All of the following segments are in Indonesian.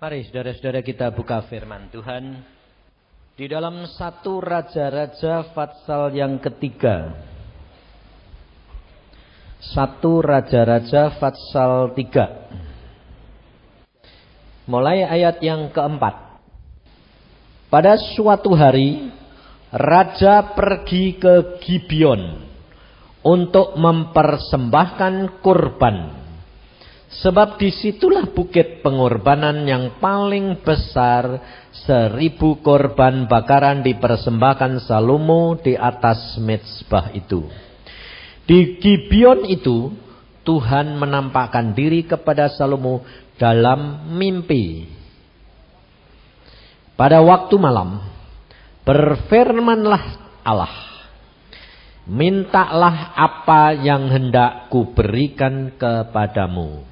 Mari saudara-saudara kita buka firman Tuhan di dalam satu Raja-Raja Fatsal yang ketiga. Satu Raja-Raja Fatsal tiga. Mulai ayat yang keempat. Pada suatu hari, Raja pergi ke Gibeon untuk mempersembahkan kurban Sebab di situlah bukit pengorbanan yang paling besar. Seribu korban bakaran dipersembahkan Salomo di atas mezbah itu. Di Gibeon itu Tuhan menampakkan diri kepada Salomo dalam mimpi. Pada waktu malam berfirmanlah Allah. Mintalah apa yang hendak kuberikan kepadamu.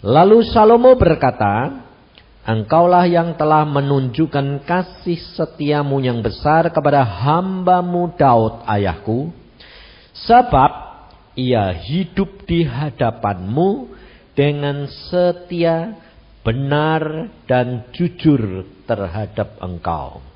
Lalu Salomo berkata, Engkaulah yang telah menunjukkan kasih setiamu yang besar kepada hambamu Daud ayahku. Sebab ia hidup di hadapanmu dengan setia, benar dan jujur terhadap engkau.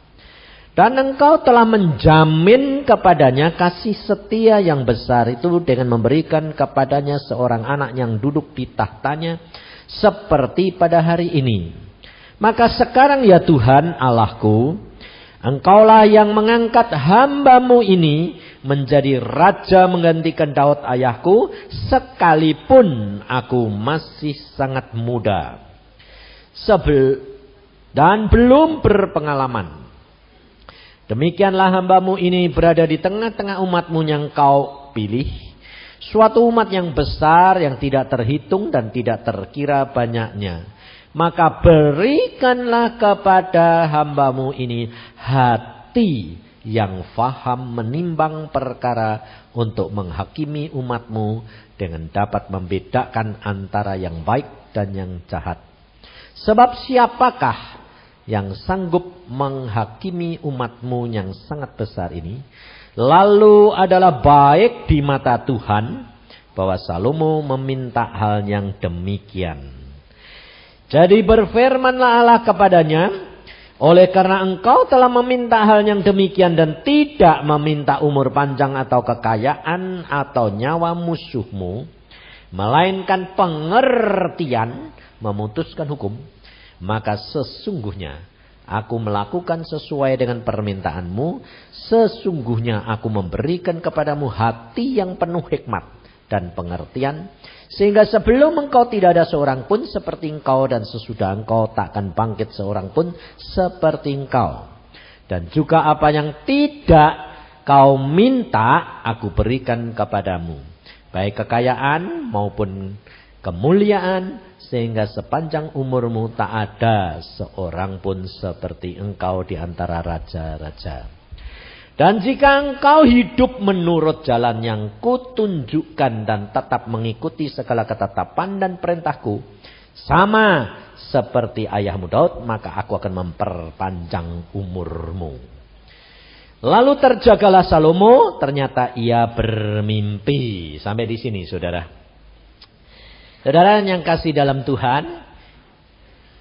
Dan engkau telah menjamin kepadanya kasih setia yang besar itu dengan memberikan kepadanya seorang anak yang duduk di tahtanya seperti pada hari ini. Maka sekarang ya Tuhan Allahku, engkaulah yang mengangkat hambamu ini menjadi raja menggantikan Daud ayahku sekalipun aku masih sangat muda. Sebel dan belum berpengalaman. Demikianlah hambamu ini berada di tengah-tengah umatmu yang kau pilih. Suatu umat yang besar yang tidak terhitung dan tidak terkira banyaknya. Maka berikanlah kepada hambamu ini hati yang faham menimbang perkara untuk menghakimi umatmu dengan dapat membedakan antara yang baik dan yang jahat. Sebab siapakah yang sanggup menghakimi umatmu yang sangat besar ini. Lalu adalah baik di mata Tuhan bahwa Salomo meminta hal yang demikian. Jadi berfirmanlah Allah kepadanya, oleh karena engkau telah meminta hal yang demikian dan tidak meminta umur panjang atau kekayaan atau nyawa musuhmu, melainkan pengertian memutuskan hukum, maka sesungguhnya aku melakukan sesuai dengan permintaanmu. Sesungguhnya aku memberikan kepadamu hati yang penuh hikmat dan pengertian. Sehingga sebelum engkau tidak ada seorang pun seperti engkau. Dan sesudah engkau takkan bangkit seorang pun seperti engkau. Dan juga apa yang tidak kau minta aku berikan kepadamu. Baik kekayaan maupun kemuliaan sehingga sepanjang umurmu tak ada seorang pun seperti engkau di antara raja-raja. Dan jika engkau hidup menurut jalan yang kutunjukkan dan tetap mengikuti segala ketetapan dan perintahku. Sama seperti ayahmu Daud, maka aku akan memperpanjang umurmu. Lalu terjagalah Salomo, ternyata ia bermimpi. Sampai di sini saudara. Saudara yang kasih dalam Tuhan,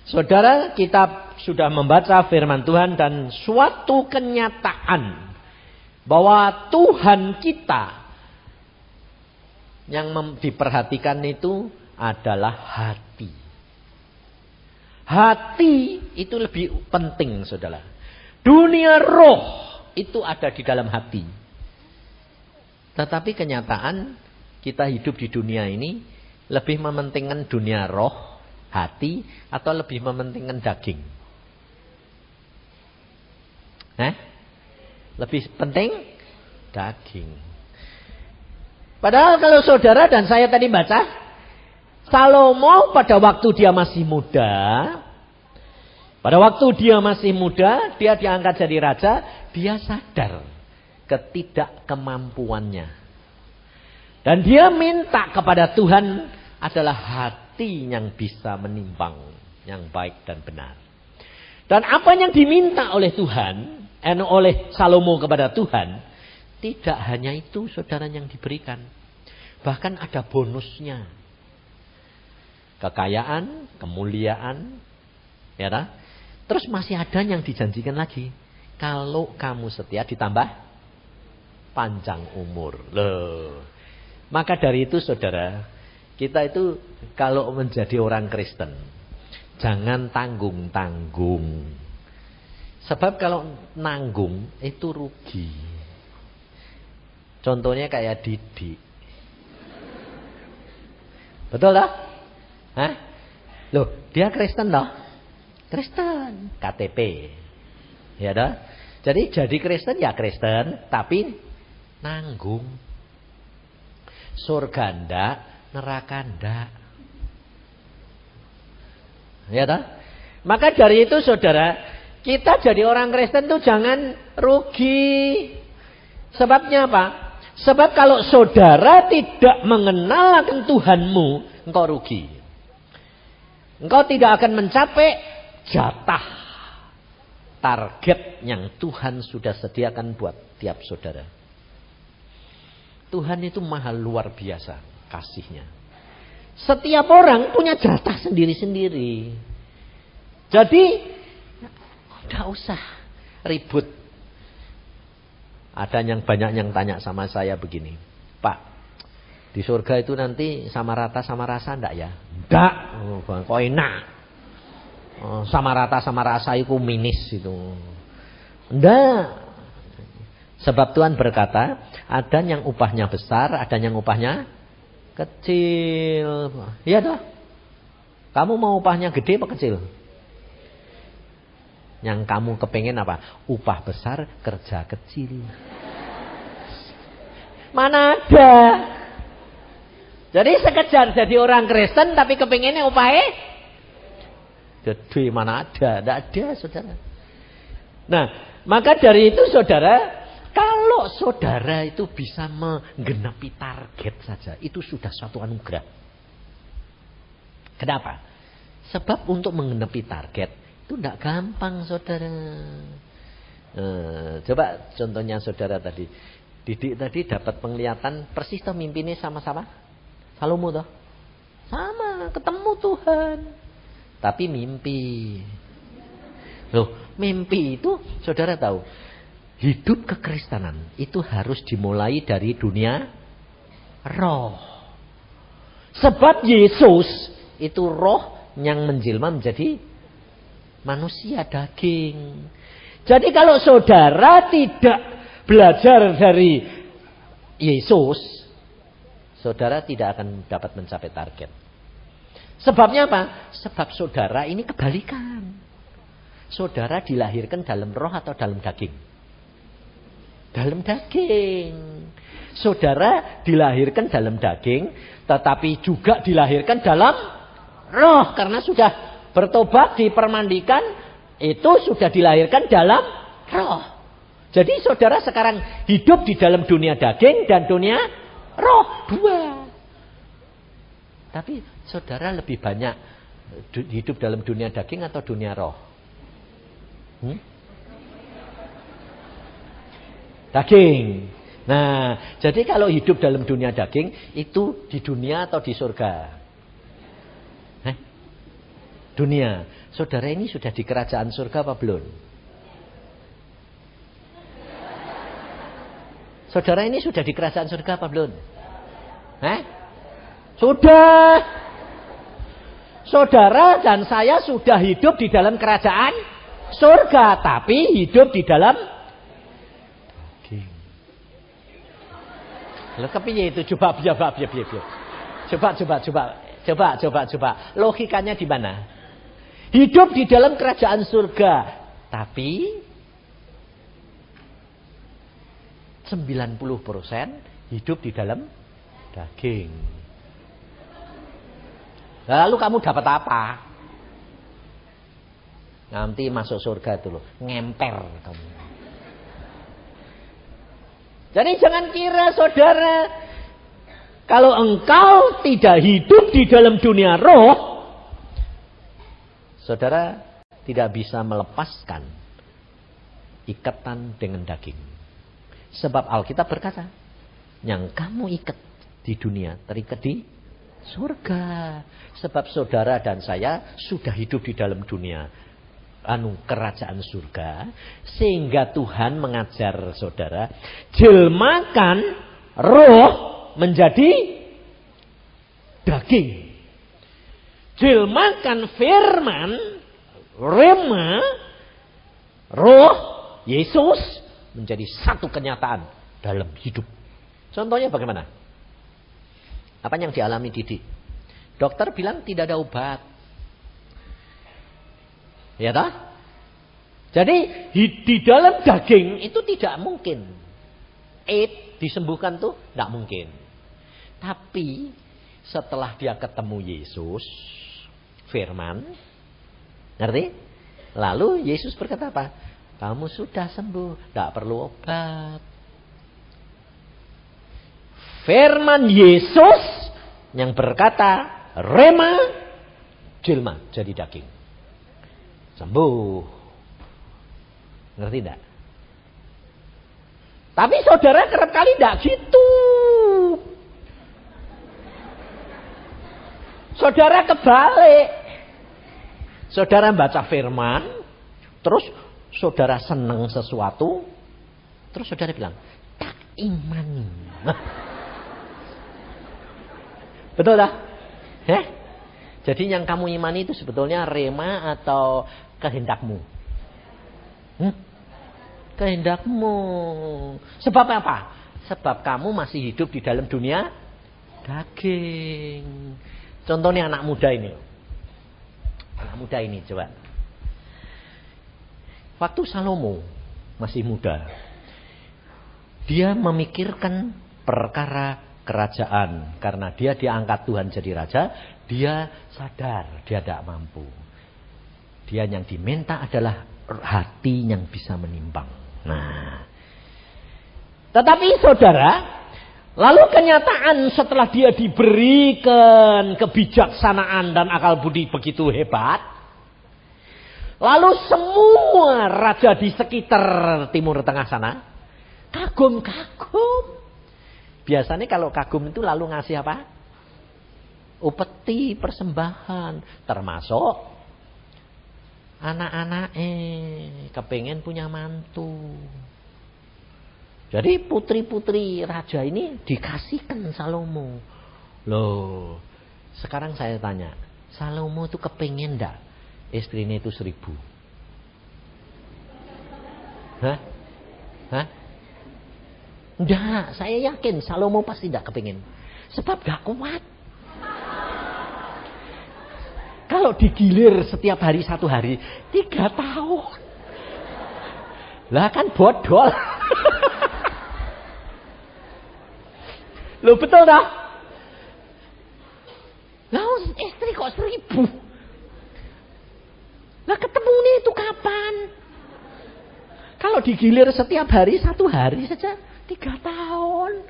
saudara kita sudah membaca firman Tuhan dan suatu kenyataan bahwa Tuhan kita yang diperhatikan itu adalah hati. Hati itu lebih penting, saudara. Dunia roh itu ada di dalam hati. Tetapi kenyataan kita hidup di dunia ini lebih mementingkan dunia roh, hati, atau lebih mementingkan daging? Eh? Lebih penting daging. Padahal kalau saudara dan saya tadi baca, Salomo pada waktu dia masih muda, pada waktu dia masih muda, dia diangkat jadi raja, dia sadar ketidakkemampuannya. Dan dia minta kepada Tuhan adalah hati yang bisa menimbang yang baik dan benar. Dan apa yang diminta oleh Tuhan, eh, oleh Salomo kepada Tuhan, tidak hanya itu saudara yang diberikan. Bahkan ada bonusnya. Kekayaan, kemuliaan, Ya? Terus masih ada yang dijanjikan lagi. Kalau kamu setia ditambah panjang umur. Loh. Maka dari itu saudara, kita itu kalau menjadi orang Kristen, jangan tanggung-tanggung. Sebab kalau nanggung itu rugi. Contohnya kayak Didi. Betul lah? Hah? Loh, dia Kristen loh. Kristen, KTP. Ya dah. Jadi jadi Kristen ya Kristen, tapi nanggung. Surga ndak, neraka ndak. Ya dah. Maka dari itu saudara, kita jadi orang Kristen tuh jangan rugi. Sebabnya apa? Sebab kalau saudara tidak mengenal akan Tuhanmu, engkau rugi. Engkau tidak akan mencapai jatah target yang Tuhan sudah sediakan buat tiap saudara. Tuhan itu mahal luar biasa kasihnya. Setiap orang punya jatah sendiri-sendiri. Jadi, tidak usah ribut ada yang banyak yang tanya sama saya begini. Pak, di surga itu nanti sama rata sama rasa enggak ya? Enggak. Oh, kok enak. Oh, sama rata sama rasa itu minis itu. Enggak. Sebab Tuhan berkata, ada yang upahnya besar, ada yang upahnya kecil. Iya toh? Kamu mau upahnya gede apa kecil? Yang kamu kepengen apa? Upah besar, kerja kecil. Mana ada? Jadi sekejar jadi orang Kristen tapi kepengennya upahnya gede mana ada? Tidak ada saudara. Nah maka dari itu saudara kalau saudara itu bisa menggenapi target saja itu sudah suatu anugerah. Kenapa? Sebab untuk menggenapi target itu tidak gampang saudara. Nah, coba contohnya saudara tadi. Didik tadi dapat penglihatan persis toh mimpinya sama-sama. Salomo toh. Sama, ketemu Tuhan. Tapi mimpi. Loh, mimpi itu saudara tahu. Hidup kekristenan itu harus dimulai dari dunia roh. Sebab Yesus itu roh yang menjelma menjadi manusia daging. Jadi kalau saudara tidak belajar dari Yesus, saudara tidak akan dapat mencapai target. Sebabnya apa? Sebab saudara ini kebalikan. Saudara dilahirkan dalam roh atau dalam daging? Dalam daging. Saudara dilahirkan dalam daging, tetapi juga dilahirkan dalam roh karena sudah bertobat, dipermandikan, itu sudah dilahirkan dalam roh. Jadi saudara sekarang hidup di dalam dunia daging dan dunia roh. Dua. Tapi saudara lebih banyak hidup dalam dunia daging atau dunia roh? Hmm? Daging. Nah, jadi kalau hidup dalam dunia daging itu di dunia atau di surga? dunia. Saudara ini sudah di kerajaan surga apa belum? Saudara ini sudah di kerajaan surga apa belum? Eh? Sudah. Saudara dan saya sudah hidup di dalam kerajaan surga, tapi hidup di dalam daging. Lalu kepiye itu coba biar biar biar. Coba coba coba coba coba coba. Logikanya di mana? Hidup di dalam kerajaan surga. Tapi 90% hidup di dalam daging. Lalu kamu dapat apa? Nanti masuk surga dulu, ngemper kamu. Jadi jangan kira saudara, kalau engkau tidak hidup di dalam dunia roh, Saudara tidak bisa melepaskan ikatan dengan daging. Sebab Alkitab berkata, yang kamu ikat di dunia terikat di surga. Sebab saudara dan saya sudah hidup di dalam dunia anu kerajaan surga sehingga Tuhan mengajar saudara jelmakan roh menjadi daging. Jelmakan firman rema roh Yesus menjadi satu kenyataan dalam hidup. Contohnya bagaimana? Apa yang dialami Didi? Dokter bilang tidak ada obat. Ya toh? Jadi di dalam daging itu tidak mungkin. Eat disembuhkan tuh tidak mungkin. Tapi setelah dia ketemu Yesus, firman, ngerti? Lalu Yesus berkata apa? Kamu sudah sembuh, tidak perlu obat. Firman Yesus yang berkata, Rema, jelma, jadi daging. Sembuh. Ngerti tidak? Tapi saudara kerap kali tidak gitu. Saudara kebalik. Saudara baca firman, terus saudara senang sesuatu, terus saudara bilang, tak iman. Betul tak? Eh? Jadi yang kamu imani itu sebetulnya rema atau kehendakmu? Hmm? Kehendakmu. Sebab apa? Sebab kamu masih hidup di dalam dunia daging. Contohnya anak muda ini. Anak muda ini coba. Waktu Salomo masih muda. Dia memikirkan perkara kerajaan. Karena dia diangkat Tuhan jadi raja, dia sadar dia tidak mampu. Dia yang diminta adalah hati yang bisa menimbang. Nah, tetapi saudara, lalu kenyataan setelah dia diberikan kebijaksanaan dan akal budi begitu hebat, lalu semua raja di sekitar timur tengah sana kagum-kagum. Biasanya kalau kagum itu lalu ngasih apa? Upeti persembahan. Termasuk anak-anak eh kepengen punya mantu. Jadi putri-putri raja ini dikasihkan Salomo. Loh, sekarang saya tanya, Salomo itu kepengen ndak istrinya itu seribu? Hah? Hah? Enggak, saya yakin Salomo pasti tidak kepingin. Sebab gak kuat. Kalau digilir setiap hari satu hari, tiga tahun. Lah kan bodol. Loh betul dah? Lah istri kok seribu? Lah ketemu nih itu kapan? Kalau digilir setiap hari satu hari saja Tiga tahun.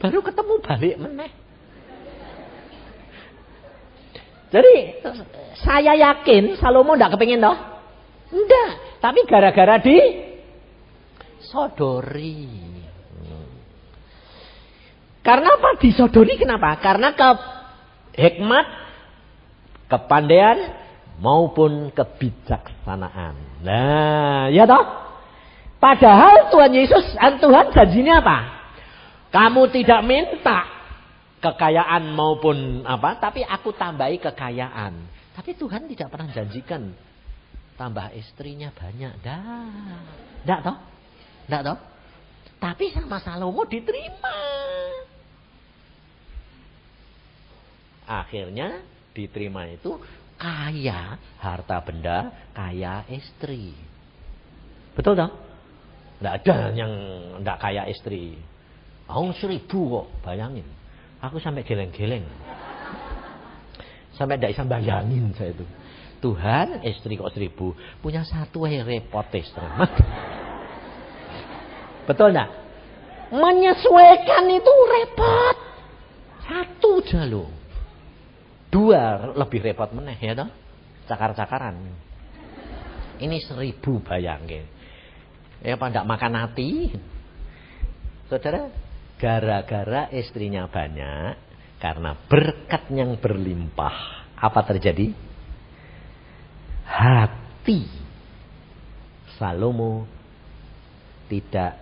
Baru ketemu balik meneh. Jadi saya yakin Salomo tidak kepingin toh? Enggak. Tapi gara-gara di sodori. Karena apa disodori kenapa? Karena ke hikmat, kepandaian maupun kebijaksanaan. Nah, ya toh? Padahal Tuhan Yesus, Tuhan janjinya apa? Kamu tidak minta kekayaan maupun apa, tapi aku tambahi kekayaan. Tapi Tuhan tidak pernah janjikan tambah istrinya banyak. Dah. Enggak toh? Enggak toh? Tapi sama Salomo diterima. Akhirnya diterima itu kaya harta benda, kaya istri. Betul toh? Tidak ada yang tidak kaya istri. Aku seribu kok, bayangin. Aku sampai geleng-geleng. Sampai tidak bisa bayangin saya itu. Tuhan istri kok seribu. Punya satu eh repot istri. Betul tidak? Menyesuaikan itu repot. Satu jalur. Dua lebih repot meneh ya toh. Cakar-cakaran. Ini seribu bayangin. Ya pada makan hati. Saudara, gara-gara istrinya banyak, Karena berkat yang berlimpah. Apa terjadi? Hati Salomo tidak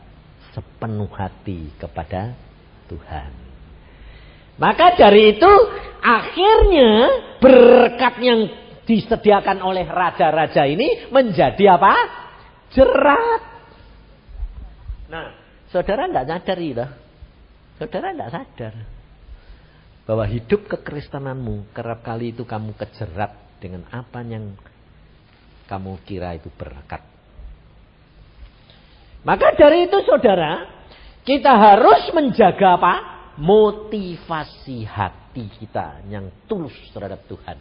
sepenuh hati kepada Tuhan. Maka dari itu akhirnya berkat yang disediakan oleh raja-raja ini menjadi apa? Jerat. Nah, saudara tidak sadar itu. Saudara tidak sadar bahwa hidup kekristenanmu kerap kali itu kamu kejerat dengan apa yang kamu kira itu berkat. Maka dari itu saudara, kita harus menjaga apa? Motivasi hati kita yang tulus terhadap Tuhan.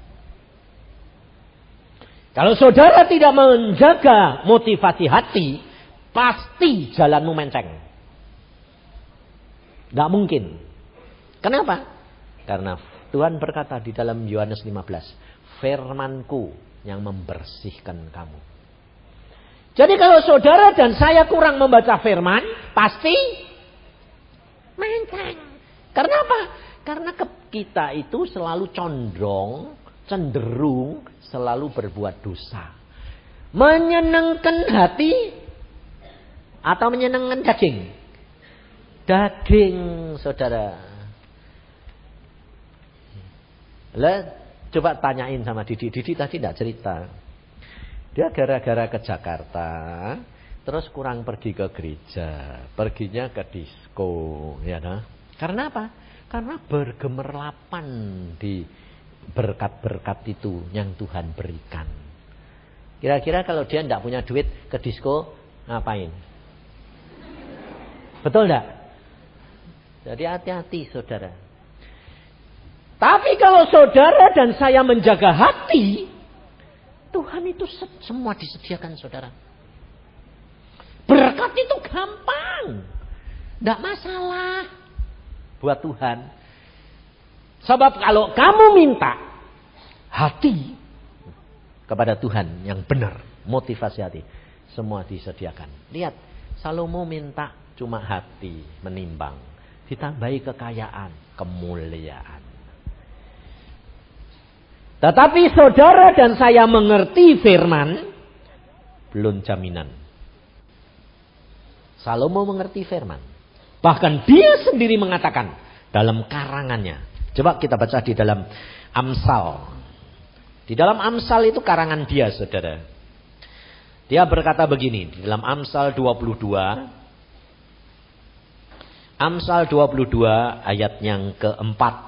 Kalau saudara tidak menjaga motivasi hati, pasti jalanmu menceng. Tidak mungkin. Kenapa? Karena Tuhan berkata di dalam Yohanes 15, firmanku yang membersihkan kamu. Jadi kalau saudara dan saya kurang membaca firman, pasti menceng. Karena apa? Karena kita itu selalu condong, cenderung selalu berbuat dosa. Menyenangkan hati atau menyenangkan daging? Daging, saudara. Lah, coba tanyain sama Didi. Didi tadi tidak cerita. Dia gara-gara ke Jakarta, terus kurang pergi ke gereja, perginya ke disco, ya nah. Karena apa? Karena bergemerlapan di berkat-berkat itu yang Tuhan berikan. Kira-kira kalau dia tidak punya duit ke disco, ngapain? Betul tidak? Jadi hati-hati saudara. Tapi kalau saudara dan saya menjaga hati, Tuhan itu semua disediakan saudara. Berkat itu gampang. Tidak masalah buat Tuhan. Sebab kalau kamu minta hati kepada Tuhan yang benar, motivasi hati, semua disediakan. Lihat, Salomo minta cuma hati menimbang, ditambahi kekayaan, kemuliaan. Tetapi saudara dan saya mengerti firman, belum jaminan. Salomo mengerti firman. Bahkan dia sendiri mengatakan dalam karangannya. Coba kita baca di dalam Amsal. Di dalam Amsal itu karangan dia, saudara. Dia berkata begini, di dalam Amsal 22. Amsal 22 ayat yang keempat.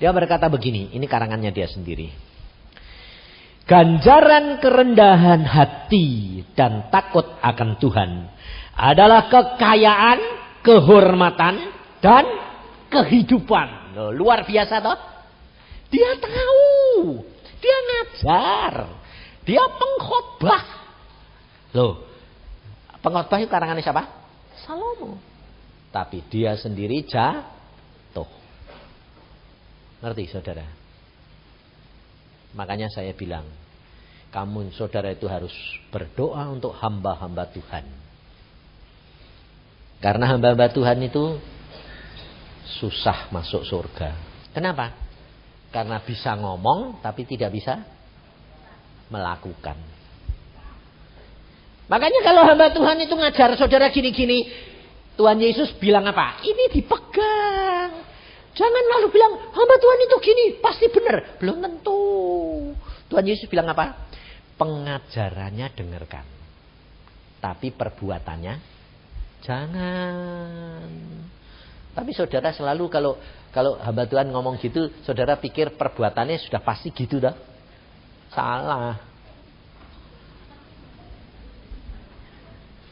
Dia berkata begini, ini karangannya dia sendiri. Ganjaran kerendahan hati dan takut akan Tuhan adalah kekayaan, kehormatan, dan kehidupan. Loh, luar biasa toh? Dia tahu, dia ngajar, dia pengkhotbah. Loh, pengkhotbah itu karangannya siapa? Salomo. Tapi dia sendiri jah Ngerti saudara? Makanya saya bilang, kamu saudara itu harus berdoa untuk hamba-hamba Tuhan. Karena hamba-hamba Tuhan itu susah masuk surga. Kenapa? Karena bisa ngomong tapi tidak bisa melakukan. Makanya kalau hamba Tuhan itu ngajar saudara gini-gini, Tuhan Yesus bilang apa? Ini dipegang. Jangan lalu bilang, hamba Tuhan itu gini, pasti benar. Belum tentu. Tuhan Yesus bilang apa? Pengajarannya dengarkan. Tapi perbuatannya jangan. Tapi saudara selalu kalau kalau hamba Tuhan ngomong gitu, saudara pikir perbuatannya sudah pasti gitu dah. Salah.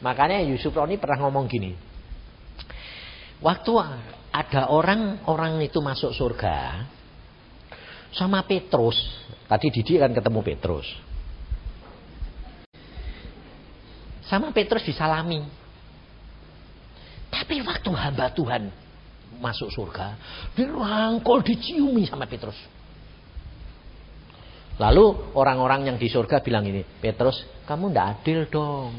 Makanya Yusuf Roni pernah ngomong gini. Waktu ada orang orang itu masuk surga sama Petrus. Tadi Didi kan ketemu Petrus. Sama Petrus disalami. Tapi waktu hamba Tuhan masuk surga, dirangkul, diciumi sama Petrus. Lalu orang-orang yang di surga bilang ini, Petrus, kamu ndak adil dong.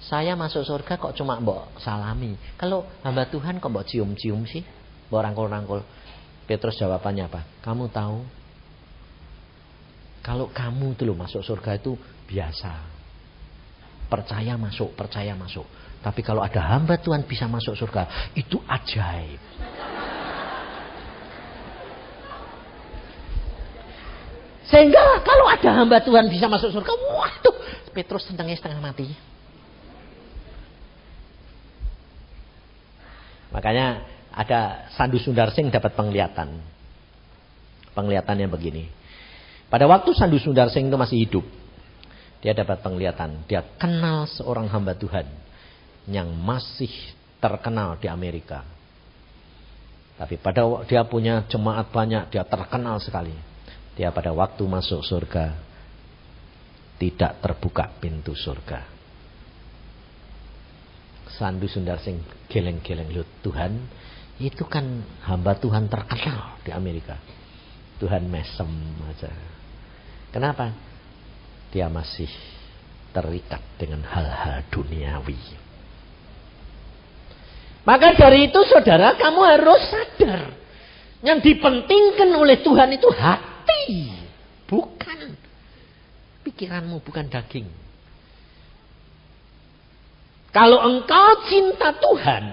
Saya masuk surga kok cuma mbok salami. Kalau hamba Tuhan kok mbok cium-cium sih? Rangkul-rangkul. Petrus jawabannya apa? Kamu tahu? Kalau kamu itu loh masuk surga itu biasa. Percaya masuk, percaya masuk. Tapi kalau ada hamba Tuhan bisa masuk surga, itu ajaib. Sehingga kalau ada hamba Tuhan bisa masuk surga, waduh, Petrus setengah setengah mati. Makanya ada Sandu Sundar Singh dapat penglihatan. Penglihatannya begini. Pada waktu Sandu Sundar Singh itu masih hidup, dia dapat penglihatan. Dia kenal seorang hamba Tuhan yang masih terkenal di Amerika. Tapi pada dia punya jemaat banyak, dia terkenal sekali. Dia pada waktu masuk surga tidak terbuka pintu surga. Sandu Sundar Sing geleng-geleng lu Tuhan itu kan hamba Tuhan terkenal di Amerika. Tuhan mesem aja. Kenapa? Dia masih terikat dengan hal-hal duniawi. Maka dari itu saudara kamu harus sadar. Yang dipentingkan oleh Tuhan itu hati hati. Bukan pikiranmu, bukan daging. Kalau engkau cinta Tuhan,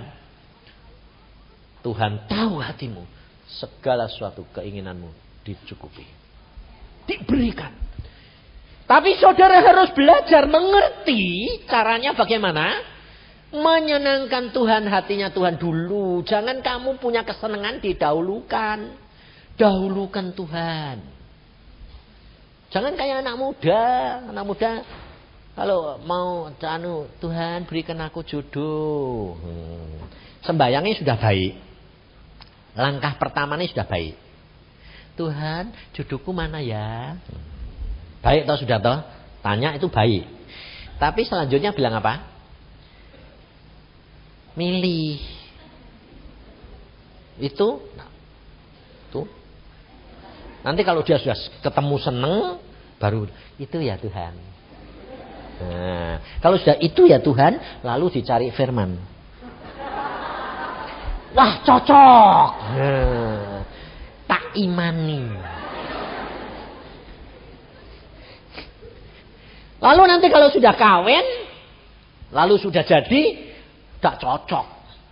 Tuhan tahu hatimu. Segala suatu keinginanmu dicukupi. Diberikan. Tapi saudara harus belajar mengerti caranya bagaimana. Menyenangkan Tuhan hatinya Tuhan dulu. Jangan kamu punya kesenangan didahulukan. Dahulukan Tuhan. Jangan kayak anak muda. Anak muda kalau mau anu Tuhan berikan aku jodoh. Hmm. Sembayangnya sudah baik. Langkah pertamanya sudah baik. Tuhan, jodohku mana ya? Hmm. Baik toh sudah toh? Tanya itu baik. Tapi selanjutnya bilang apa? Milih. Itu tuh Nanti kalau dia sudah ketemu seneng, baru itu ya Tuhan. Nah, kalau sudah itu ya Tuhan, lalu dicari firman. Wah cocok. Nah, tak imani. Lalu nanti kalau sudah kawin, lalu sudah jadi, tak cocok.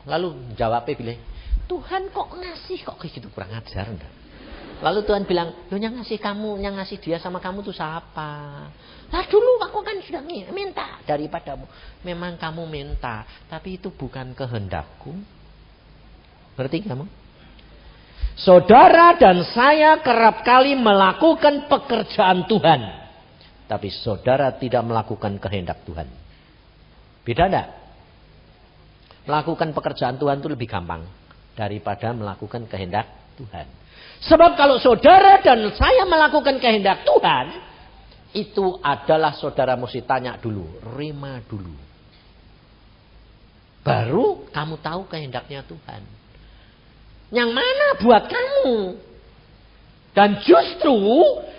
Lalu jawabnya bilang, Tuhan kok ngasih kok kayak gitu kurang ajar enggak? Lalu Tuhan bilang, lo yang ngasih kamu, yang ngasih dia sama kamu tuh siapa? Lah dulu aku kan sudah minta daripadamu. Memang kamu minta, tapi itu bukan kehendakku. Ngerti kamu? Saudara dan saya kerap kali melakukan pekerjaan Tuhan. Tapi saudara tidak melakukan kehendak Tuhan. Beda enggak? Melakukan pekerjaan Tuhan itu lebih gampang. Daripada melakukan kehendak Tuhan. Sebab kalau saudara dan saya melakukan kehendak Tuhan, itu adalah saudara mesti tanya dulu, rima dulu. Baru kamu tahu kehendaknya Tuhan. Yang mana buat kamu? Dan justru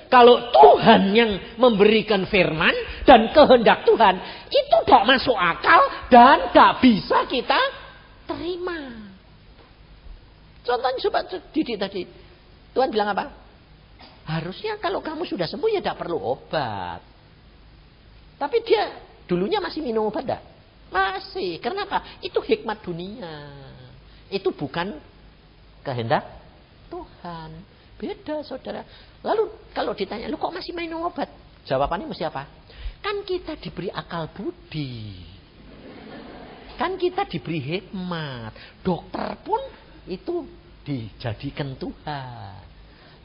kalau Tuhan yang memberikan firman dan kehendak Tuhan, itu tidak masuk akal dan tidak bisa kita terima. Contohnya coba didik tadi. Tuhan bilang apa? Harusnya kalau kamu sudah sembuh ya tidak perlu obat. Tapi dia dulunya masih minum obat tidak? Masih. Kenapa? Itu hikmat dunia. Itu bukan kehendak Tuhan. Beda saudara. Lalu kalau ditanya, lu kok masih minum obat? Jawabannya mesti apa? Kan kita diberi akal budi. Kan kita diberi hikmat. Dokter pun itu dijadikan Tuhan.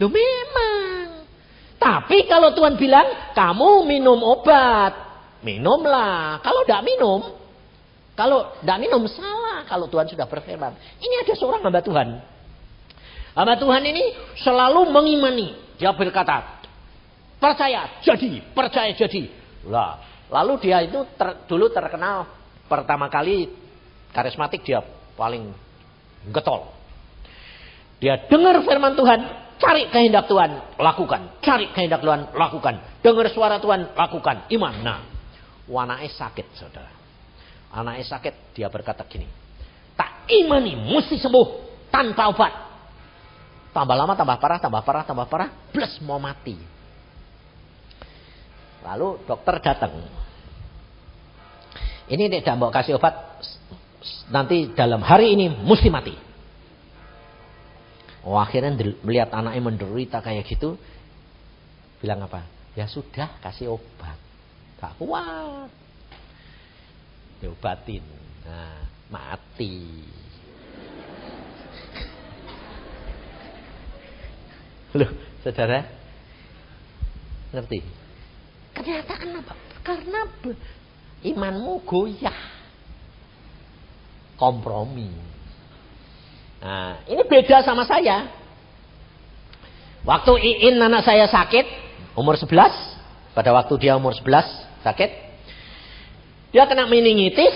Loh memang. Tapi kalau Tuhan bilang, kamu minum obat. Minumlah. Kalau tidak minum, kalau tidak minum salah. Kalau Tuhan sudah berfirman. Ini ada seorang hamba Tuhan. Hamba Tuhan ini selalu mengimani. Dia berkata, percaya jadi, percaya jadi. Lah, lalu dia itu ter, dulu terkenal pertama kali karismatik dia paling getol. Dia dengar firman Tuhan, Cari kehendak Tuhan, lakukan. Cari kehendak Tuhan, lakukan. Dengar suara Tuhan, lakukan. Iman. Nah, anaknya sakit, saudara. Anaknya sakit, dia berkata gini. Tak imani, mesti sembuh. tanpa obat. Tambah lama tambah parah, tambah parah, tambah parah, plus mau mati. Lalu dokter datang. Ini tidak mau kasih obat, nanti dalam hari ini mesti mati. Oh akhirnya melihat anaknya menderita kayak gitu, bilang apa? Ya sudah kasih obat, tak kuat. Diobatin, nah mati. Loh, saudara, ngerti? Ternyata kenapa? Karena imanmu goyah. Kompromi. Nah, ini beda sama saya. Waktu Iin anak saya sakit, umur 11, pada waktu dia umur 11 sakit, dia kena meningitis,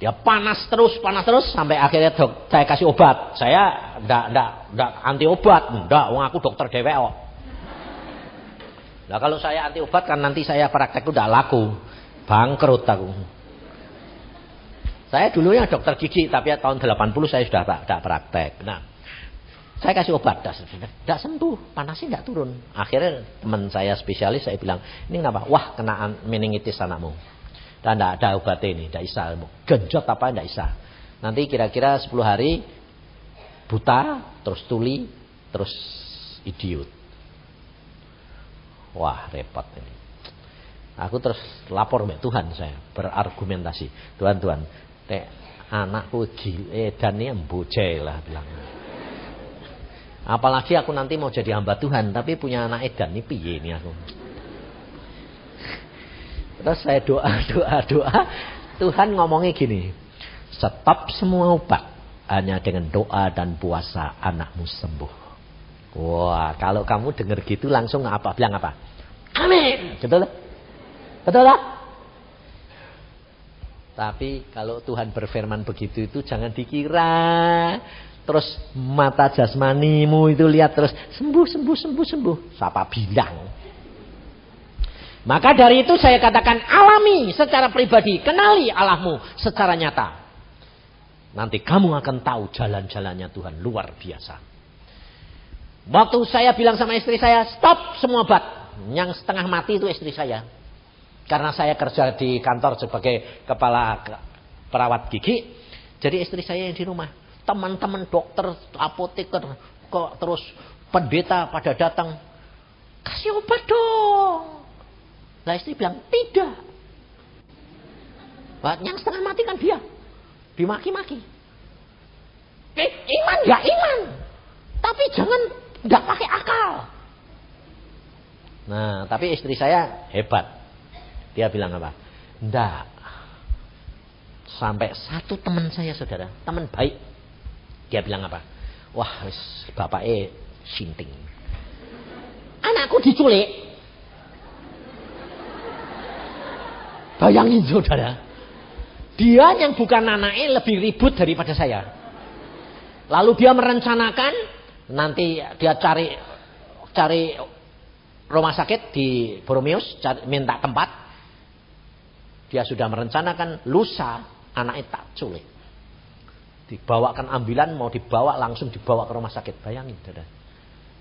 dia panas terus, panas terus sampai akhirnya dok, saya kasih obat. Saya ndak ndak ndak anti obat, ndak, wong aku dokter DWO. Nah kalau saya anti obat kan nanti saya praktek udah laku. Bangkrut aku. Saya dulunya dokter gigi tapi ya tahun 80 saya sudah tak praktek. Nah, saya kasih obat, tidak sembuh, panasnya tidak turun. Akhirnya teman saya spesialis saya bilang, ini kenapa? Wah, kena meningitis anakmu. Dan tidak ada obat ini, tidak bisa. Genjot apa tidak bisa. Nanti kira-kira 10 hari buta, terus tuli, terus idiot. Wah, repot ini. Aku terus lapor ke Tuhan saya, berargumentasi. Tuhan, Tuhan, nek anakku dan ini embojel lah bilang. Apalagi aku nanti mau jadi hamba Tuhan, tapi punya anak edan ini piye ini aku. Terus saya doa, doa, doa. Tuhan ngomongnya gini. Stop semua obat. Hanya dengan doa dan puasa anakmu sembuh. Wah, kalau kamu dengar gitu langsung apa? Bilang apa? Amin. Betul? Betul lah? Tapi kalau Tuhan berfirman begitu itu jangan dikira terus mata jasmanimu itu lihat terus sembuh sembuh sembuh sembuh. Siapa bilang? Maka dari itu saya katakan alami secara pribadi, kenali Allahmu secara nyata. Nanti kamu akan tahu jalan-jalannya Tuhan luar biasa. Waktu saya bilang sama istri saya, stop semua obat. Yang setengah mati itu istri saya. Karena saya kerja di kantor sebagai kepala perawat gigi. Jadi istri saya yang di rumah. Teman-teman dokter, apoteker, kok terus pendeta pada datang. Kasih obat dong. Lah istri bilang, tidak. Yang setengah mati kan dia. Dimaki-maki. Eh, iman ya iman. Tapi jangan nggak pakai akal. Nah, tapi istri saya hebat. Dia bilang apa? Enggak. Sampai satu teman saya saudara, teman baik. Dia bilang apa? Wah, bapak eh sinting. Anakku diculik. Bayangin saudara. Dia yang bukan anaknya lebih ribut daripada saya. Lalu dia merencanakan nanti dia cari cari rumah sakit di Boromius, minta tempat. Dia sudah merencanakan lusa anaknya tak culik. Dibawakan ambulan mau dibawa langsung dibawa ke rumah sakit. Bayangin saudara.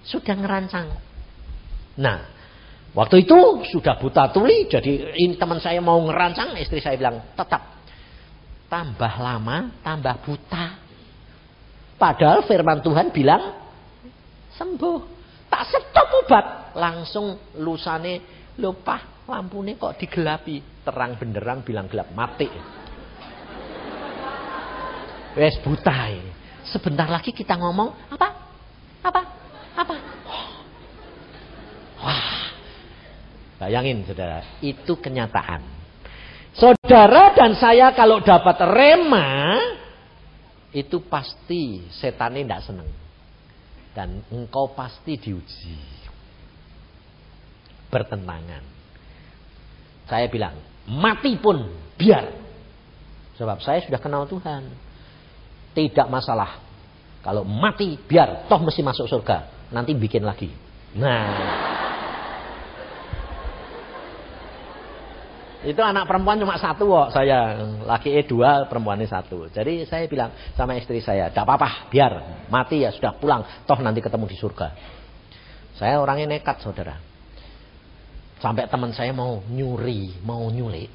Sudah ngerancang. Nah, waktu itu sudah buta tuli. Jadi ini teman saya mau ngerancang. Istri saya bilang tetap. Tambah lama, tambah buta. Padahal firman Tuhan bilang sembuh. Tak stop obat. Langsung lusane lupa lampu ini kok digelapi. Terang benderang bilang gelap. Mati. Wes buta. Sebentar lagi kita ngomong. Apa? Apa? Apa? Wah. Bayangin saudara. Itu kenyataan. Saudara dan saya kalau dapat rema. Itu pasti setan ini tidak senang. Dan engkau pasti diuji. Bertentangan. Saya bilang, mati pun biar. Sebab saya sudah kenal Tuhan. Tidak masalah. Kalau mati biar, toh mesti masuk surga. Nanti bikin lagi. Nah. Itu anak perempuan cuma satu kok saya. Laki E dua, perempuannya satu. Jadi saya bilang sama istri saya, tidak apa-apa, biar mati ya sudah pulang. Toh nanti ketemu di surga. Saya orangnya nekat saudara. Sampai teman saya mau nyuri, mau nyulik.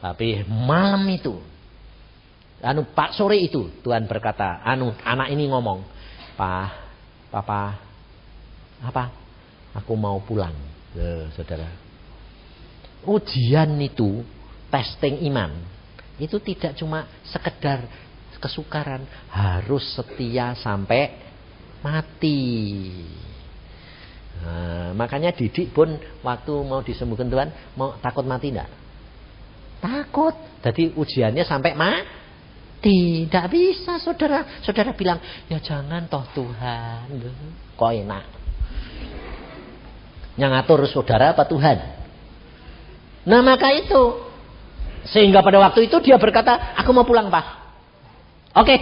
Tapi malam itu, anu Pak sore itu Tuhan berkata, anu anak ini ngomong, Pak, Papa, apa? Aku mau pulang, eh, saudara ujian itu testing iman itu tidak cuma sekedar kesukaran harus setia sampai mati nah, makanya didik pun waktu mau disembuhkan Tuhan mau takut mati enggak takut jadi ujiannya sampai mati tidak bisa saudara saudara bilang ya jangan toh Tuhan kok enak yang ngatur saudara apa Tuhan Nah maka itu. Sehingga pada waktu itu dia berkata, aku mau pulang pak. Oke.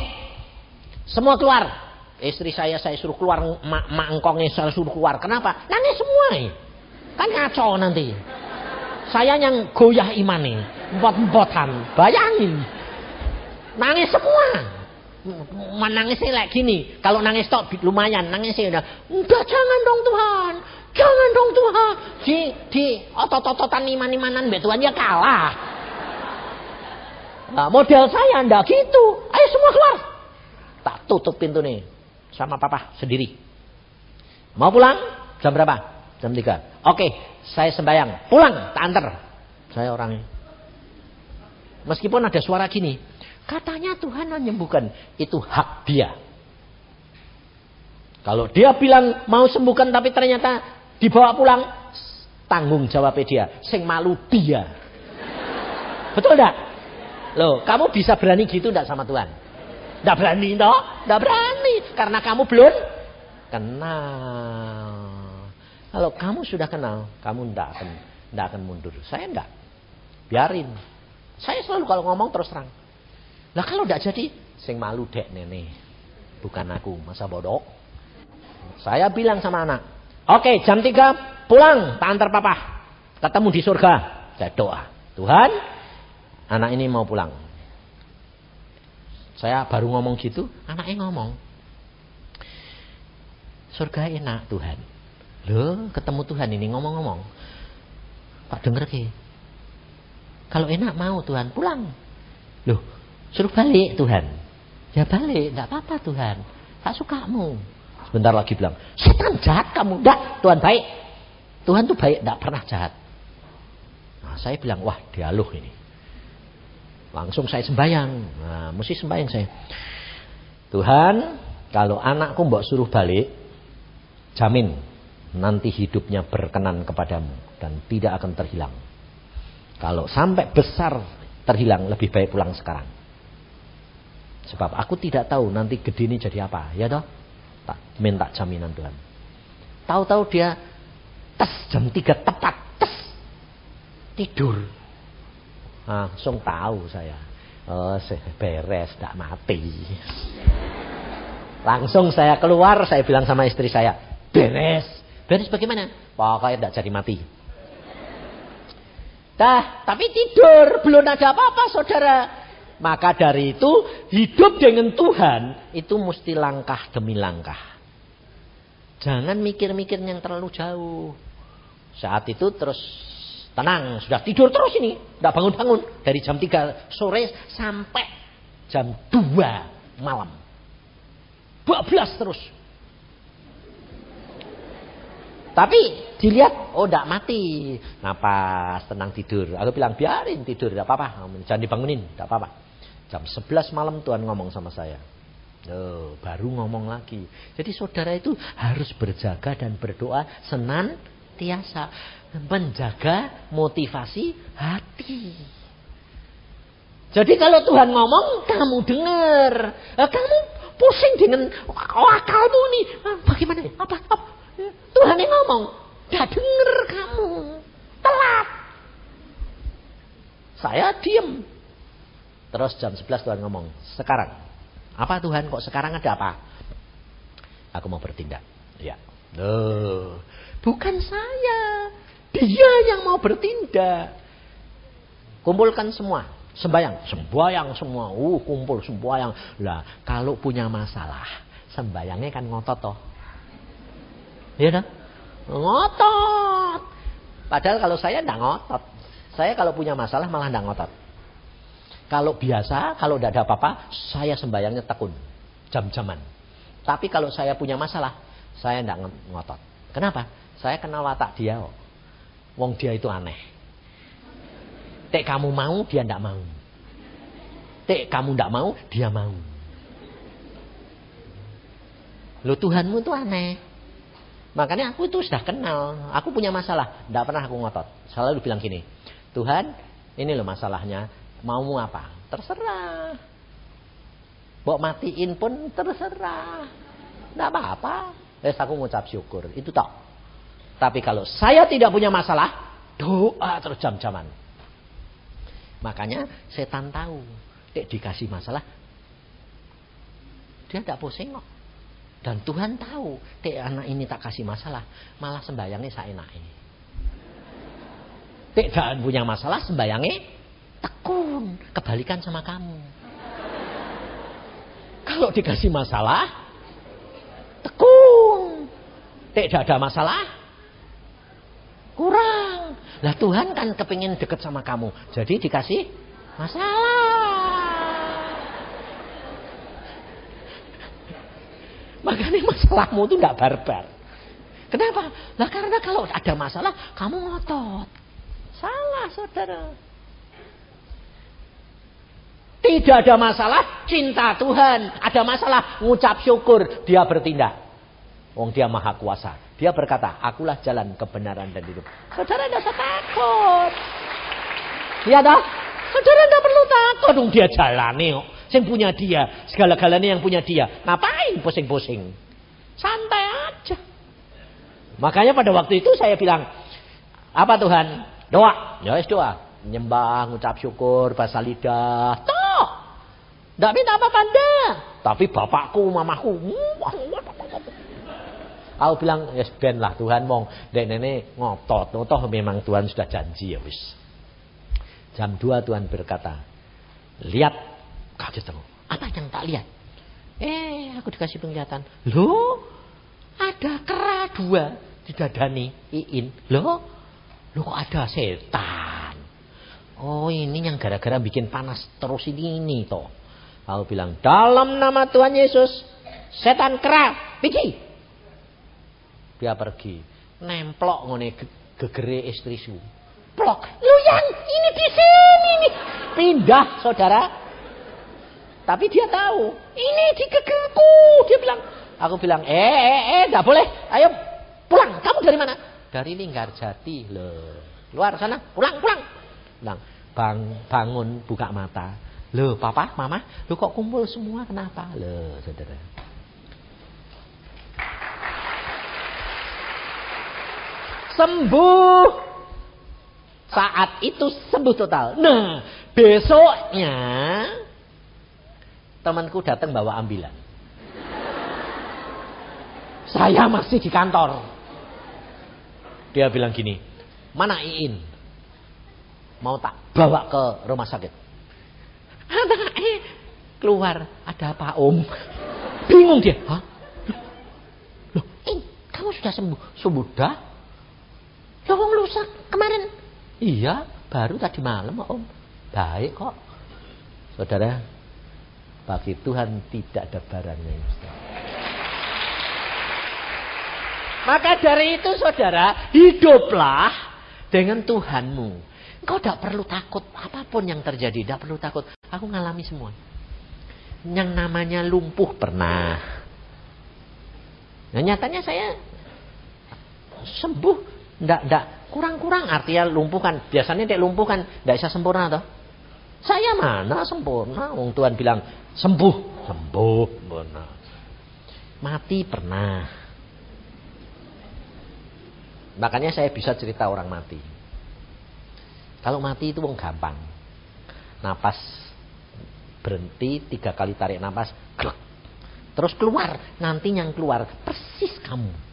Semua keluar. Istri saya saya suruh keluar, mak, mak engkongnya saya suruh keluar. Kenapa? Nangis semua. Kan ngaco nanti. Saya yang goyah iman nih. Empot-empotan. Bayangin. Nangis semua. Menangisnya kayak gini. Kalau nangis tok lumayan. Nangisnya udah. Enggak jangan dong Tuhan. Jangan dong Tuhan. Di, di otot-ototan iman-imanan Tuhan ya kalah. Nah, model saya ndak gitu. Ayo semua keluar. Tak tutup pintu nih. Sama papa sendiri. Mau pulang? Jam berapa? Jam 3. Oke, saya sembayang. Pulang, tak antar. Saya orangnya. Meskipun ada suara gini. Katanya Tuhan menyembuhkan. Itu hak dia. Kalau dia bilang mau sembuhkan tapi ternyata Dibawa pulang, tanggung jawab dia. Sing malu dia. Betul enggak? Loh, kamu bisa berani gitu enggak sama Tuhan? Enggak berani toh? Enggak berani karena kamu belum kenal. Kalau kamu sudah kenal, kamu enggak akan enggak akan mundur. Saya enggak. Biarin. Saya selalu kalau ngomong terus terang. Lah kalau enggak jadi, sing malu dek nenek. Bukan aku, masa bodoh. Saya bilang sama anak, Oke, jam 3 pulang, tak antar papa. Ketemu di surga. Saya doa. Tuhan, anak ini mau pulang. Saya baru ngomong gitu, anaknya ngomong. Surga enak Tuhan. Loh, ketemu Tuhan ini ngomong-ngomong. Pak denger ke? Kalau enak mau Tuhan pulang. Loh, suruh balik Tuhan. Ya balik, enggak apa-apa Tuhan. Tak sukamu. Sebentar lagi bilang, setan jahat kamu. Enggak, Tuhan baik. Tuhan tuh baik, enggak pernah jahat. Nah, saya bilang, wah dialuh ini. Langsung saya sembahyang. Nah, mesti sembahyang saya. Tuhan, kalau anakku mbok suruh balik, jamin nanti hidupnya berkenan kepadamu dan tidak akan terhilang. Kalau sampai besar terhilang, lebih baik pulang sekarang. Sebab aku tidak tahu nanti gede ini jadi apa, ya toh? tak minta jaminan Tuhan. Tahu-tahu dia tes jam 3 tepat tes tidur. Langsung tahu saya. Oh, beres, tidak mati. Langsung saya keluar, saya bilang sama istri saya, beres. Beres bagaimana? Pokoknya tidak jadi mati. Dah, tapi tidur, belum ada apa-apa saudara. Maka dari itu hidup dengan Tuhan itu mesti langkah demi langkah. Jangan mikir-mikir yang terlalu jauh. Saat itu terus tenang, sudah tidur terus ini, tidak bangun-bangun dari jam 3 sore sampai jam 2 malam. 12 terus. Tapi dilihat, oh tidak mati. Napas, tenang tidur. Aku bilang, biarin tidur, tidak apa-apa. Jangan dibangunin, tidak apa-apa. Jam 11 malam Tuhan ngomong sama saya. Oh, baru ngomong lagi. Jadi saudara itu harus berjaga dan berdoa senantiasa. Menjaga motivasi hati. Jadi kalau Tuhan ngomong, kamu dengar. Eh, kamu pusing dengan akalmu nih. Ah, bagaimana? Apa? apa? Tuhan yang ngomong. Tidak dengar kamu. Telat. Saya diem. Terus jam 11 Tuhan ngomong, sekarang. Apa Tuhan kok sekarang ada apa? Aku mau bertindak. Ya. Loh, bukan saya. Dia yang mau bertindak. Kumpulkan semua. Sembayang. Sembayang semua. Uh, kumpul sembayang. Lah, kalau punya masalah, sembayangnya kan ngotot toh. Iya dah? Ngotot. Padahal kalau saya enggak ngotot. Saya kalau punya masalah malah enggak ngotot. Kalau biasa, kalau tidak ada apa-apa, saya sembayangnya tekun. Jam-jaman. Tapi kalau saya punya masalah, saya tidak ngotot. Kenapa? Saya kenal watak dia. Wong dia itu aneh. Tek kamu mau, dia tidak mau. Tek kamu tidak mau, dia mau. Lo Tuhanmu itu aneh. Makanya aku itu sudah kenal. Aku punya masalah. Tidak pernah aku ngotot. Selalu bilang gini. Tuhan, ini loh masalahnya. Maumu apa? Terserah. Bawa matiin pun terserah. Tidak apa-apa. Eh, aku ngucap syukur. Itu tak. Tapi kalau saya tidak punya masalah, doa terus jam-jaman. Makanya setan tahu, dek dikasih masalah, dia tidak pusing kok. Dan Tuhan tahu, dek anak ini tak kasih masalah, malah sembayangnya saya naik. Dek jangan punya masalah, sembayangnya tekun, kebalikan sama kamu. Kalau dikasih masalah, tekun. Tidak ada masalah, kurang. Lah Tuhan kan kepingin deket sama kamu. Jadi dikasih masalah. Makanya masalahmu itu tidak barbar. Kenapa? Lah karena kalau ada masalah kamu ngotot. Salah saudara. Tidak ada masalah, cinta Tuhan. Ada masalah, ngucap syukur, dia bertindak. Wong dia maha kuasa. Dia berkata, akulah jalan kebenaran dan hidup. Saudara tidak usah takut. Iya dah? Saudara tidak perlu takut. Dong dia jalani kok. Yang punya dia. Segala-galanya yang punya dia. Ngapain pusing-pusing? Santai aja. Makanya pada waktu itu saya bilang, apa Tuhan? Doa. Ya doa. Nyembah, ngucap syukur, bahasa lidah. Toh. Tidak minta apa-apa Tapi bapakku, mamaku. Aku bilang, ya yes, ben lah Tuhan mong dek nenek ngotot. Toh memang Tuhan sudah janji ya wis. Jam 2 Tuhan berkata, lihat kaget aku. Apa yang tak lihat? Eh, aku dikasih penglihatan. Loh, ada kera dua di dadani Iin. Loh, loh kok ada setan? Oh ini yang gara-gara bikin panas terus ini ini toh. Aku bilang, dalam nama Tuhan Yesus, setan kera, pergi. Dia pergi. Nemplok ngene gegere istrisu. Plok. Lu yang ini di sini nih. Pindah saudara. Tapi dia tahu. Ini di gegerku. Dia bilang. Aku bilang. Eh eh eh. Gak boleh. Ayo pulang. Kamu dari mana? Dari Linggar Jati. Loh. Luar sana. Pulang pulang. Bilang. Bang, bangun buka mata. Loh papa, mama, lu kok kumpul semua kenapa? Loh saudara. Sembuh. Saat itu sembuh total. Nah, besoknya temanku datang bawa ambilan. Saya masih di kantor. Dia bilang gini, mana Iin? Mau tak bawa ke rumah sakit? Ada eh, keluar, ada apa om? Bingung dia. Hah? Loh, loh kamu sudah sembuh? Sudah? Ya wong lusa kemarin. Iya, baru tadi malam Om. Baik kok. Saudara, bagi Tuhan tidak ada barangnya. Maka dari itu saudara, hiduplah dengan Tuhanmu. Engkau tidak perlu takut apa pun yang terjadi, tidak perlu takut. Aku ngalami semua. Yang namanya lumpuh pernah. Nah nyatanya saya sembuh Ndak, ndak. Kurang-kurang artinya lumpuhkan. Biasanya dia lumpuhkan. Ndak bisa sempurna toh. Saya mana sempurna? Wong Tuhan bilang sembuh. Sembuh. Sempurna. Mati pernah. Makanya saya bisa cerita orang mati. Kalau mati itu wong gampang. Napas berhenti tiga kali tarik napas. Terus keluar. Nanti yang keluar persis kamu.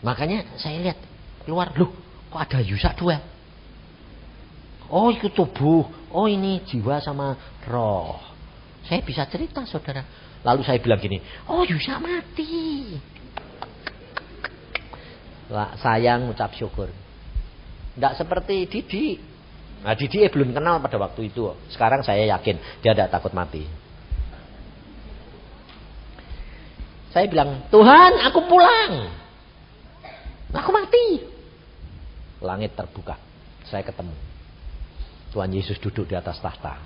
Makanya saya lihat keluar, loh kok ada Yusa dua? Oh itu tubuh. Oh ini jiwa sama roh. Saya bisa cerita saudara. Lalu saya bilang gini. Oh bisa mati. Lah, sayang ucap syukur. Tidak seperti Didi. Nah Didi eh, belum kenal pada waktu itu. Sekarang saya yakin dia tidak takut mati. Saya bilang, Tuhan aku pulang. Aku mati. Langit terbuka. Saya ketemu. Tuhan Yesus duduk di atas tahta.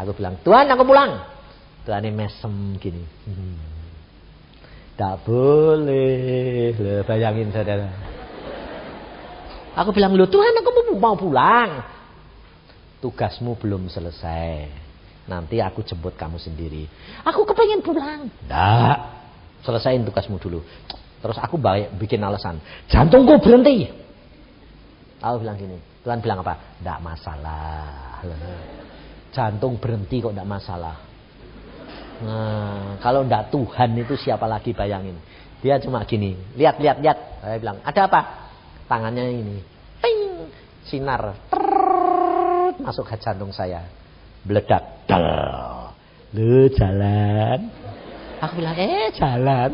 Aku bilang, Tuhan aku pulang. Tuhan ini mesem gini. Hmm. Tak boleh. Loh, bayangin saudara. Aku bilang, loh Tuhan aku mau pulang. Tugasmu belum selesai. Nanti aku jemput kamu sendiri. Aku kepengen pulang. Tidak. Selesaiin tugasmu dulu. Terus aku baik, bikin alasan. Jantungku berhenti. Aku bilang gini. Tuhan bilang apa? Tidak masalah. Jantung berhenti kok tidak masalah. Nah, kalau tidak Tuhan itu siapa lagi bayangin. Dia cuma gini. Lihat, lihat, lihat. Saya bilang, ada apa? Tangannya ini. Ting. Sinar. Trrr, masuk ke jantung saya meledak. Lu jalan. Aku bilang, eh jalan.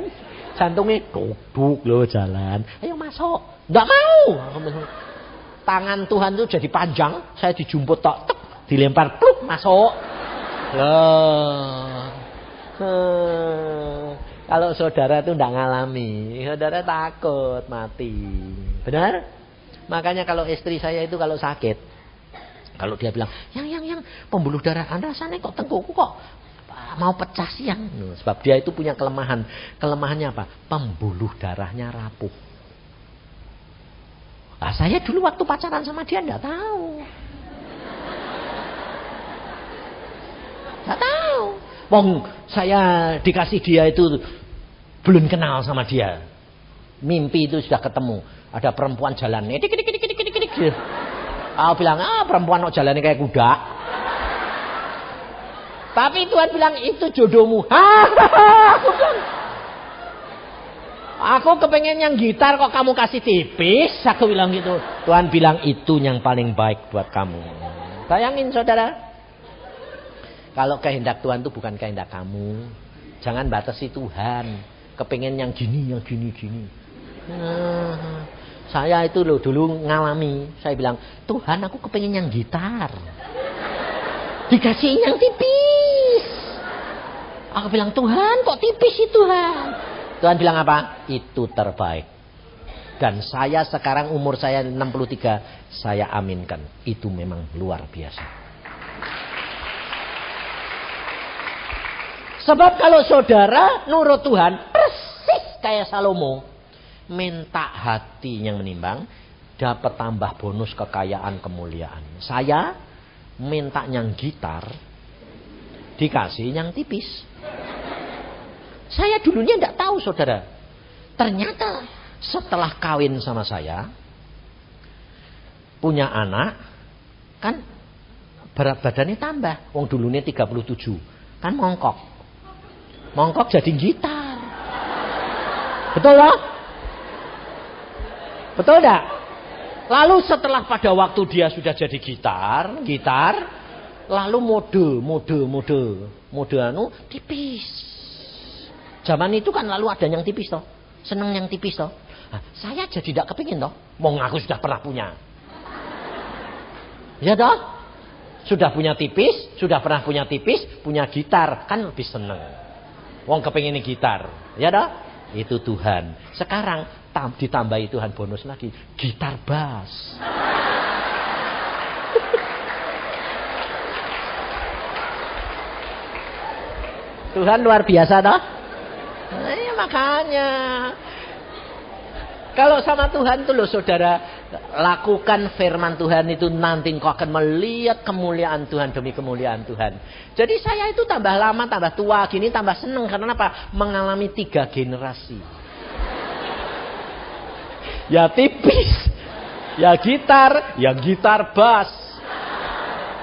Jantungnya duduk lo jalan. Ayo masuk. Enggak mau. Tangan Tuhan itu jadi panjang. Saya dijumput tok. Tek, dilempar. Pluk, masuk. Loh. Kalau saudara itu tidak ngalami. Saudara takut mati. Benar? Makanya kalau istri saya itu kalau sakit. Kalau dia bilang, yang yang yang pembuluh darah Anda sana kok tengkuku kok mau pecah siang. Sebab dia itu punya kelemahan. Kelemahannya apa? Pembuluh darahnya rapuh. Nah, saya dulu waktu pacaran sama dia enggak tahu. Enggak tahu. Wong saya dikasih dia itu belum kenal sama dia. Mimpi itu sudah ketemu. Ada perempuan jalan. Dik, dik, dik, dik, dik, dik. Aku bilang, ah perempuan kok jalannya kayak kuda. Tapi Tuhan bilang, itu jodohmu. aku kepengen yang gitar kok kamu kasih tipis. Aku bilang gitu. Tuhan bilang, itu yang paling baik buat kamu. Bayangin saudara. Kalau kehendak Tuhan itu bukan kehendak kamu. Jangan batasi Tuhan. Kepengen yang gini, yang gini, gini. Nah, saya itu loh dulu ngalami. Saya bilang, Tuhan aku kepengen yang gitar. Dikasih yang tipis. Aku bilang, Tuhan kok tipis sih Tuhan? Tuhan bilang apa? Itu terbaik. Dan saya sekarang umur saya 63, saya aminkan. Itu memang luar biasa. Sebab kalau saudara nurut Tuhan, persis kayak Salomo minta hati yang menimbang, dapat tambah bonus kekayaan kemuliaan. Saya minta yang gitar, dikasih yang tipis. Saya dulunya tidak tahu saudara. Ternyata setelah kawin sama saya, punya anak, kan berat badannya tambah. Wong dulunya 37, kan mongkok. Mongkok jadi gitar. Betul lah? Betul tidak? Lalu setelah pada waktu dia sudah jadi gitar, gitar, lalu mode, mode, mode, mode anu tipis. Zaman itu kan lalu ada yang tipis toh, seneng yang tipis toh. Nah, saya jadi tidak kepingin toh, mau ngaku sudah pernah punya. Ya toh? Sudah punya tipis, sudah pernah punya tipis, punya gitar, kan lebih seneng. Wong kepingin gitar, ya toh? Itu Tuhan. Sekarang ditambahi Tuhan bonus lagi gitar bass. Tuhan luar biasa toh? Nah, ya makanya. Kalau sama Tuhan tuh loh saudara, lakukan firman Tuhan itu nanti kau akan melihat kemuliaan Tuhan demi kemuliaan Tuhan. Jadi saya itu tambah lama, tambah tua gini, tambah seneng karena apa? Mengalami tiga generasi. Ya tipis. Ya gitar, ya gitar bass.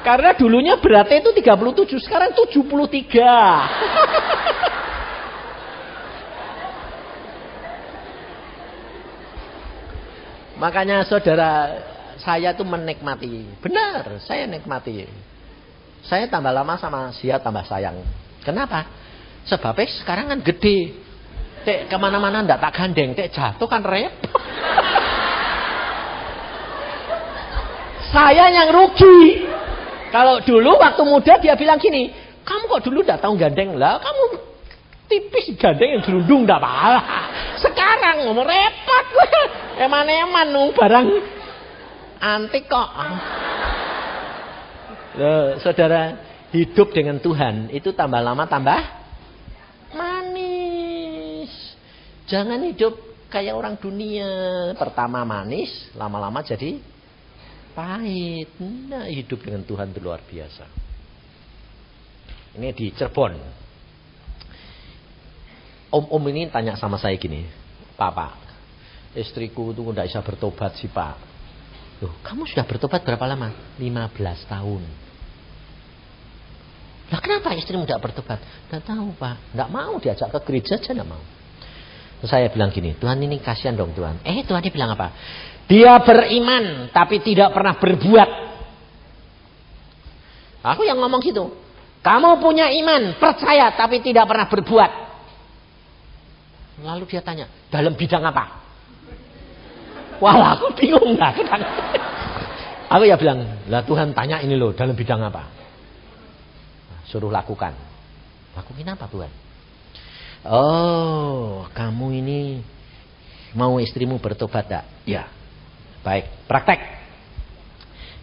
Karena dulunya beratnya itu 37, sekarang 73. Makanya saudara saya tuh menikmati. Benar, saya nikmati. Saya tambah lama sama dia tambah sayang. Kenapa? Sebabnya sekarang kan gede. Tek ke mana-mana ndak tak gandeng, tek jatuh kan repot. Saya yang rugi. Kalau dulu waktu muda dia bilang gini, kamu kok dulu ndak tahu gandeng lah, kamu tipis gandeng yang gerundung ndak apa Sekarang ngomong repot Eman-eman nung barang antik kok. Loh, saudara, hidup dengan Tuhan itu tambah lama tambah manis. Jangan hidup kayak orang dunia. Pertama manis, lama-lama jadi pahit. Nah, hidup dengan Tuhan itu luar biasa. Ini di Cirebon. Om-om ini tanya sama saya gini, Papa, istriku itu tidak bisa bertobat sih Pak. Loh, kamu sudah bertobat berapa lama? 15 tahun. Lah kenapa istrimu tidak bertobat? Tidak tahu pak. Tidak mau diajak ke gereja aja tidak mau. Terus saya bilang gini, Tuhan ini kasihan dong Tuhan. Eh Tuhan ini bilang apa? Dia beriman tapi tidak pernah berbuat. Aku yang ngomong gitu. Kamu punya iman, percaya tapi tidak pernah berbuat. Lalu dia tanya, dalam bidang apa? Wah, aku bingung dah. Aku ya bilang, lah Tuhan tanya ini loh, dalam bidang apa? Suruh lakukan. Lakuin apa Tuhan? Oh, kamu ini mau istrimu bertobat tak? Ya. Baik, praktek.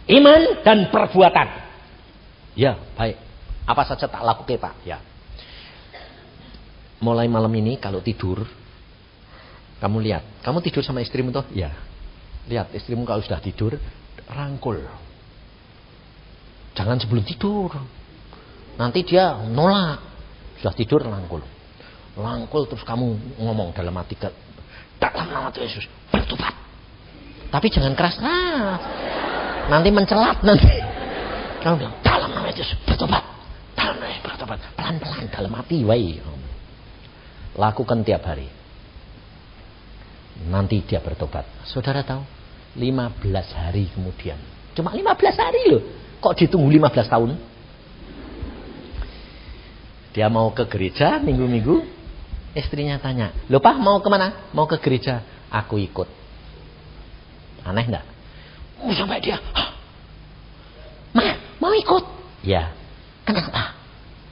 Iman dan perbuatan. Ya, baik. Apa saja tak lakukan Pak? Ya. Mulai malam ini kalau tidur, kamu lihat. Kamu tidur sama istrimu tuh? Ya. Lihat istrimu kalau sudah tidur, rangkul. Jangan sebelum tidur. Nanti dia nolak. Sudah tidur langkul. Langkul terus kamu ngomong dalam hati dalam nama Yesus bertobat. Tapi jangan keras-keras. Nanti mencelat nanti. Kamu bilang dalam nama Yesus bertobat. Dalam nama Yesus bertobat. Pelan-pelan dalam hati wai. Lakukan tiap hari. Nanti dia bertobat. Saudara tahu? 15 hari kemudian. Cuma 15 hari loh. Kok ditunggu 15 tahun? Dia mau ke gereja minggu-minggu, istrinya tanya, lupa mau ke mana? Mau ke gereja. Aku ikut. Aneh enggak? Oh, sampai dia, Ma, mau ikut? Ya. Kenapa?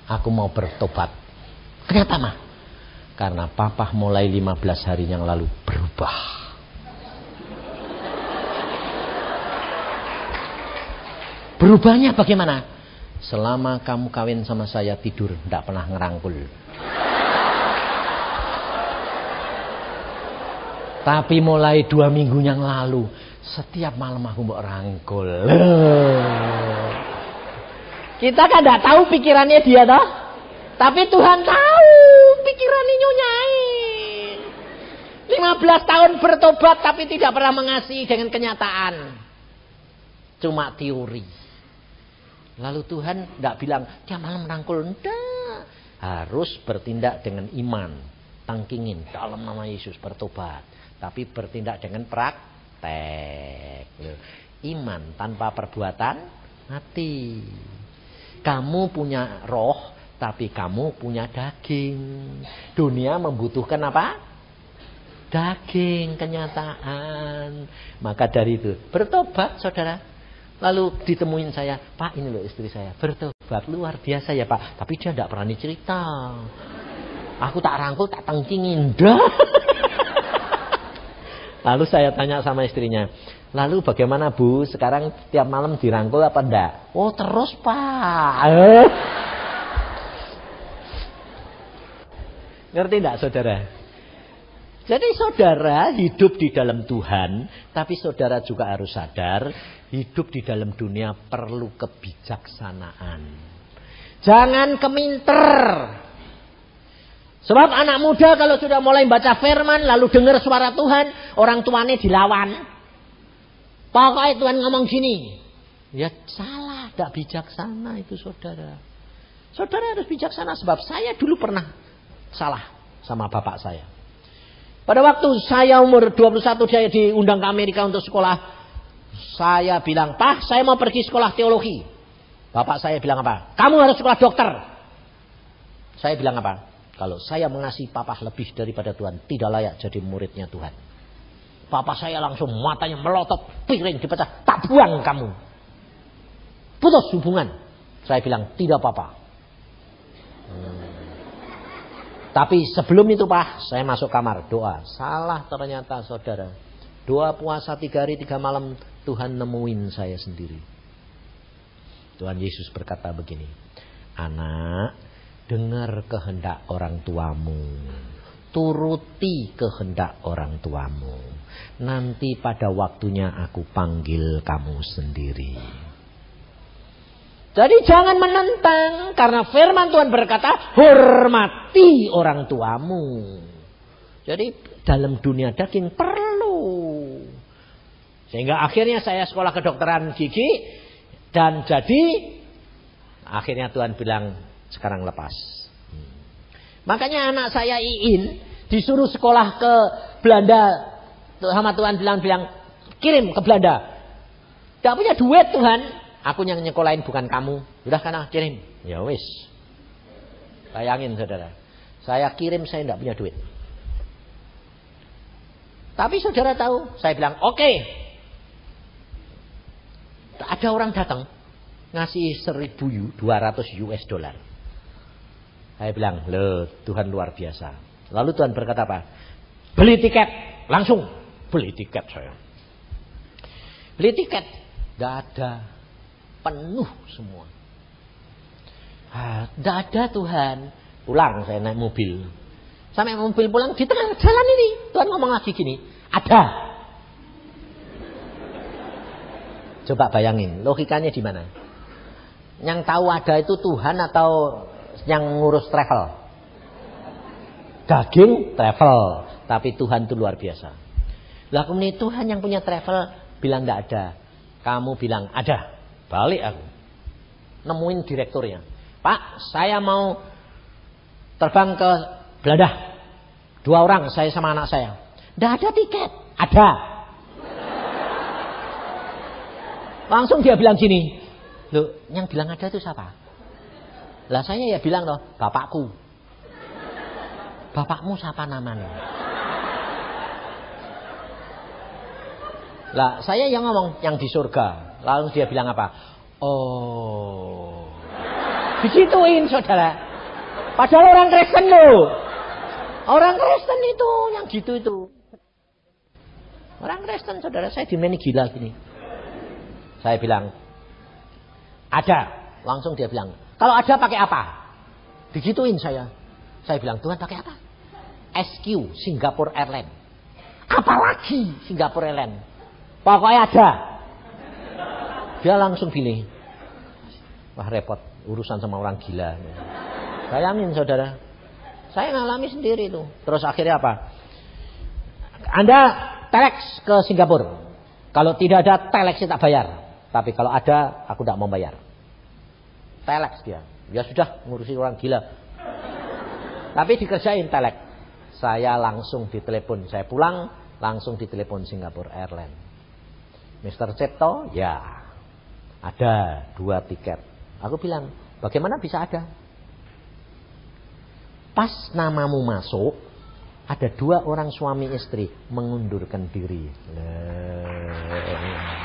Aku mau bertobat. Kenapa, Ma? Karena papa mulai 15 hari yang lalu berubah. Berubahnya bagaimana? Selama kamu kawin sama saya tidur, tidak pernah ngerangkul. Tapi mulai dua minggu yang lalu, setiap malam aku mau rangkul. Kita kan tidak tahu pikirannya dia toh. Tapi Tuhan tahu pikirannya nyonyai. 15 tahun bertobat tapi tidak pernah mengasihi dengan kenyataan. Cuma teori. Lalu Tuhan tidak bilang, dia malah merangkul. Tidak. Harus bertindak dengan iman. Tangkingin dalam nama Yesus bertobat. Tapi bertindak dengan praktek. Iman tanpa perbuatan mati. Kamu punya roh, tapi kamu punya daging. Dunia membutuhkan apa? Daging, kenyataan. Maka dari itu, bertobat saudara. Lalu ditemuin saya, Pak ini loh istri saya bertobat luar biasa ya Pak. Tapi dia tidak berani cerita. Aku tak rangkul, tak tangkingin. Lalu saya tanya sama istrinya, lalu bagaimana Bu? Sekarang tiap malam dirangkul apa enggak? Oh terus Pak. Ngerti enggak saudara? Jadi saudara hidup di dalam Tuhan, tapi saudara juga harus sadar Hidup di dalam dunia perlu kebijaksanaan. Jangan keminter. Sebab anak muda kalau sudah mulai baca firman lalu dengar suara Tuhan, orang tuanya dilawan. Pokoknya Tuhan ngomong gini. Ya salah, tidak bijaksana itu saudara. Saudara harus bijaksana sebab saya dulu pernah salah sama bapak saya. Pada waktu saya umur 21 saya diundang ke Amerika untuk sekolah Saya bilang, Pak, saya mau pergi sekolah teologi. Bapak saya bilang apa? Kamu harus sekolah dokter. Saya bilang apa? Kalau saya mengasihi papa lebih daripada Tuhan, tidak layak jadi muridnya Tuhan. Papa saya langsung matanya melotot, piring dipecah, tak buang kamu. Putus hubungan. Saya bilang, tidak apa-apa. Hmm. Tapi sebelum itu Pak, saya masuk kamar doa. Salah ternyata saudara. Doa puasa tiga hari tiga malam Tuhan nemuin saya sendiri. Tuhan Yesus berkata begini, Anak, dengar kehendak orang tuamu. Turuti kehendak orang tuamu. Nanti pada waktunya aku panggil kamu sendiri. Jadi jangan menentang karena firman Tuhan berkata hormati orang tuamu. Jadi dalam dunia daging perlu. Sehingga akhirnya saya sekolah kedokteran gigi dan jadi akhirnya Tuhan bilang sekarang lepas. Hmm. Makanya anak saya Iin disuruh sekolah ke Belanda. Sama Tuhan bilang-bilang kirim ke Belanda. Tidak punya duit Tuhan. Aku yang nyekolahin bukan kamu. Udah kan kirim. Ya wis. Bayangin saudara. Saya kirim saya tidak punya duit. Tapi saudara tahu, saya bilang oke, okay, ada orang datang ngasih 1200 US dollar. Saya bilang, "Loh, Tuhan luar biasa." Lalu Tuhan berkata apa? Beli tiket, langsung beli tiket saya. Beli tiket, tidak ada, penuh semua. Tidak ah, ada Tuhan. Pulang saya naik mobil. Sampai mobil pulang di tengah jalan ini. Tuhan ngomong lagi gini. Ada. Coba bayangin, logikanya di mana? Yang tahu ada itu Tuhan atau yang ngurus travel? Daging travel, tapi Tuhan itu luar biasa. Lah kemudian Tuhan yang punya travel bilang tidak ada. Kamu bilang ada. Balik aku. Nemuin direkturnya. Pak, saya mau terbang ke Belanda. Dua orang, saya sama anak saya. Tidak ada tiket. Ada. Langsung dia bilang gini. Loh, yang bilang ada itu siapa? Lah saya ya bilang loh, bapakku. Bapakmu siapa namanya? Lah saya yang ngomong yang di surga. Lalu dia bilang apa? Oh. Disituin saudara. Padahal orang Kristen loh. Orang Kristen itu yang gitu itu. Orang Kristen saudara saya dimeni gila gini. Saya bilang, ada. Langsung dia bilang, kalau ada pakai apa? Digituin saya. Saya bilang, Tuhan pakai apa? SQ, Singapore Airlines. Apalagi Singapore Airlines. Pokoknya ada. Dia langsung pilih. Wah repot, urusan sama orang gila. Bayangin saudara. Saya ngalami sendiri itu. Terus akhirnya apa? Anda telex ke Singapura. Kalau tidak ada telex tak bayar. Tapi kalau ada, aku tidak mau bayar. Telex dia. Ya sudah, ngurusi orang gila. Tapi dikerjain telek. Saya langsung ditelepon. Saya pulang, langsung ditelepon Singapore Airlines. Mr. Cepto, ya. Ada dua tiket. Aku bilang, bagaimana bisa ada? Pas namamu masuk, ada dua orang suami istri mengundurkan diri. Nah.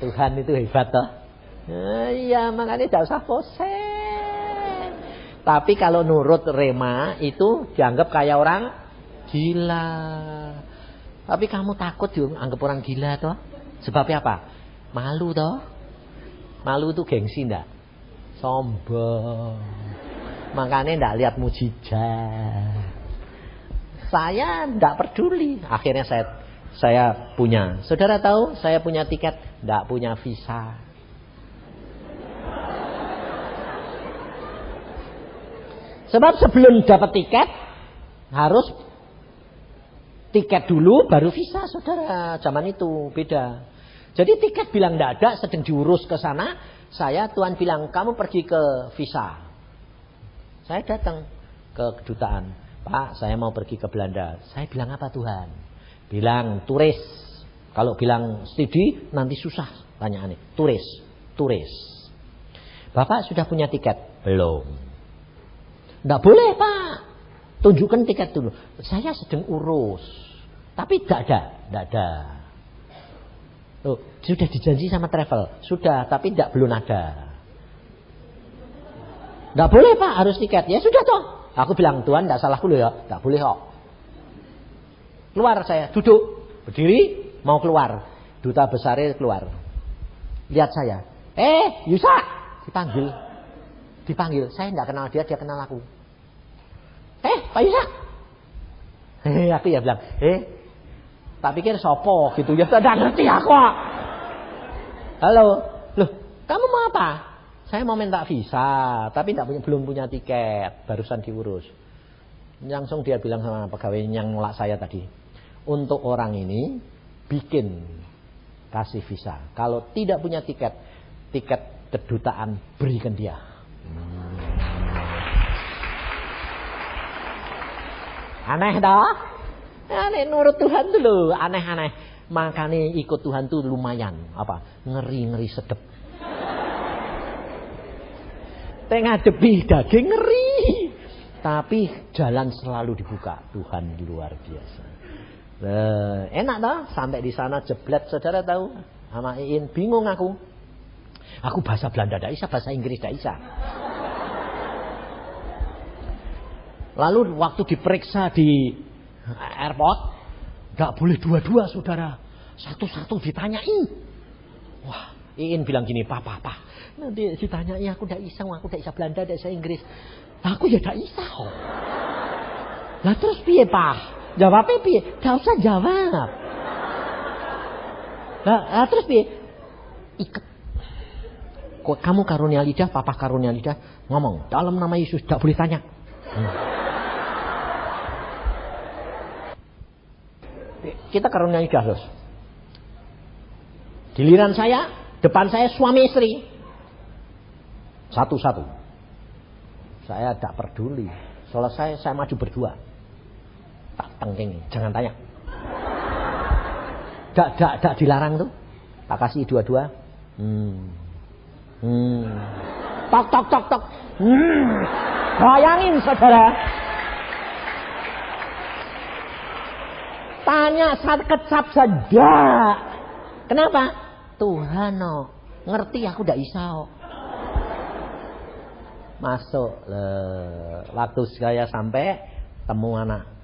Tuhan itu hebat toh. Iya, makanya tidak usah posen. Tapi kalau nurut Rema itu dianggap kayak orang gila. Tapi kamu takut juga anggap orang gila toh? Sebabnya apa? Malu toh? Malu itu gengsi ndak? Sombong. Makanya ndak lihat mujizat. Saya ndak peduli. Akhirnya saya saya punya. Saudara tahu saya punya tiket, tidak punya visa. Sebab sebelum dapat tiket harus tiket dulu baru visa saudara. Zaman itu beda. Jadi tiket bilang tidak ada, sedang diurus ke sana. Saya Tuhan bilang kamu pergi ke visa. Saya datang ke kedutaan. Pak, saya mau pergi ke Belanda. Saya bilang apa Tuhan? Bilang turis. Kalau bilang studi nanti susah tanya aneh. Turis, turis. Bapak sudah punya tiket? Belum. Tidak boleh pak. Tunjukkan tiket dulu. Saya sedang urus. Tapi tidak ada. Tidak ada. Loh, sudah dijanji sama travel. Sudah, tapi tidak belum ada. Tidak boleh pak, harus tiket. Ya sudah toh. Aku bilang, Tuhan tidak salah dulu ya. Tidak boleh kok. Keluar saya, duduk. Berdiri, mau keluar. Duta besarnya keluar. Lihat saya. Eh, Yusa. Dipanggil. Dipanggil. Saya tidak kenal dia, dia kenal aku. Eh, Pak Yusa. Eh, aku ya bilang, eh, tak pikir sopo gitu ya. Tidak ngerti aku. Halo, loh, kamu mau apa? Saya mau minta visa, tapi tidak punya, belum punya tiket, barusan diurus. Langsung dia bilang sama pegawai yang nolak saya tadi untuk orang ini bikin kasih visa. Kalau tidak punya tiket, tiket kedutaan berikan dia. Hmm. Aneh dah. Aneh nurut Tuhan dulu, aneh-aneh. Makanya ikut Tuhan tuh lumayan. Apa? Ngeri-ngeri sedep. Tengah debi daging ngeri. Tapi jalan selalu dibuka. Tuhan luar biasa. Nah, enak toh sampai di sana jeblet saudara tahu sama Iin bingung aku. Aku bahasa Belanda tidak bisa, bahasa Inggris tidak bisa. Lalu waktu diperiksa di airport, nggak boleh dua-dua saudara, satu-satu ditanyai. Wah, Iin bilang gini, papa, papa, nanti ditanyai aku tidak bisa, aku tidak bisa Belanda, tidak bisa Inggris. Aku ya tidak bisa. Lah terus piye pak? Jawabnya piye? Gak usah jawab. Nah, terus piye? Kok kamu karunia lidah, papa karunia lidah, ngomong dalam nama Yesus tidak boleh tanya. Hmm. Kita karunia lidah terus. Giliran saya, depan saya suami istri. Satu-satu. Saya tidak peduli. Selesai saya maju berdua. Tak tengking, jangan tanya. Dak, dak, dak dilarang tuh. Tak kasih dua-dua. Hmm. Hmm. Tok, tok, tok, tok. Hmm. Bayangin saudara. Tanya saat kecap saja. Kenapa? Tuhan no. Ngerti aku tidak bisa. Masuk. Le. Waktu saya sampai temu anak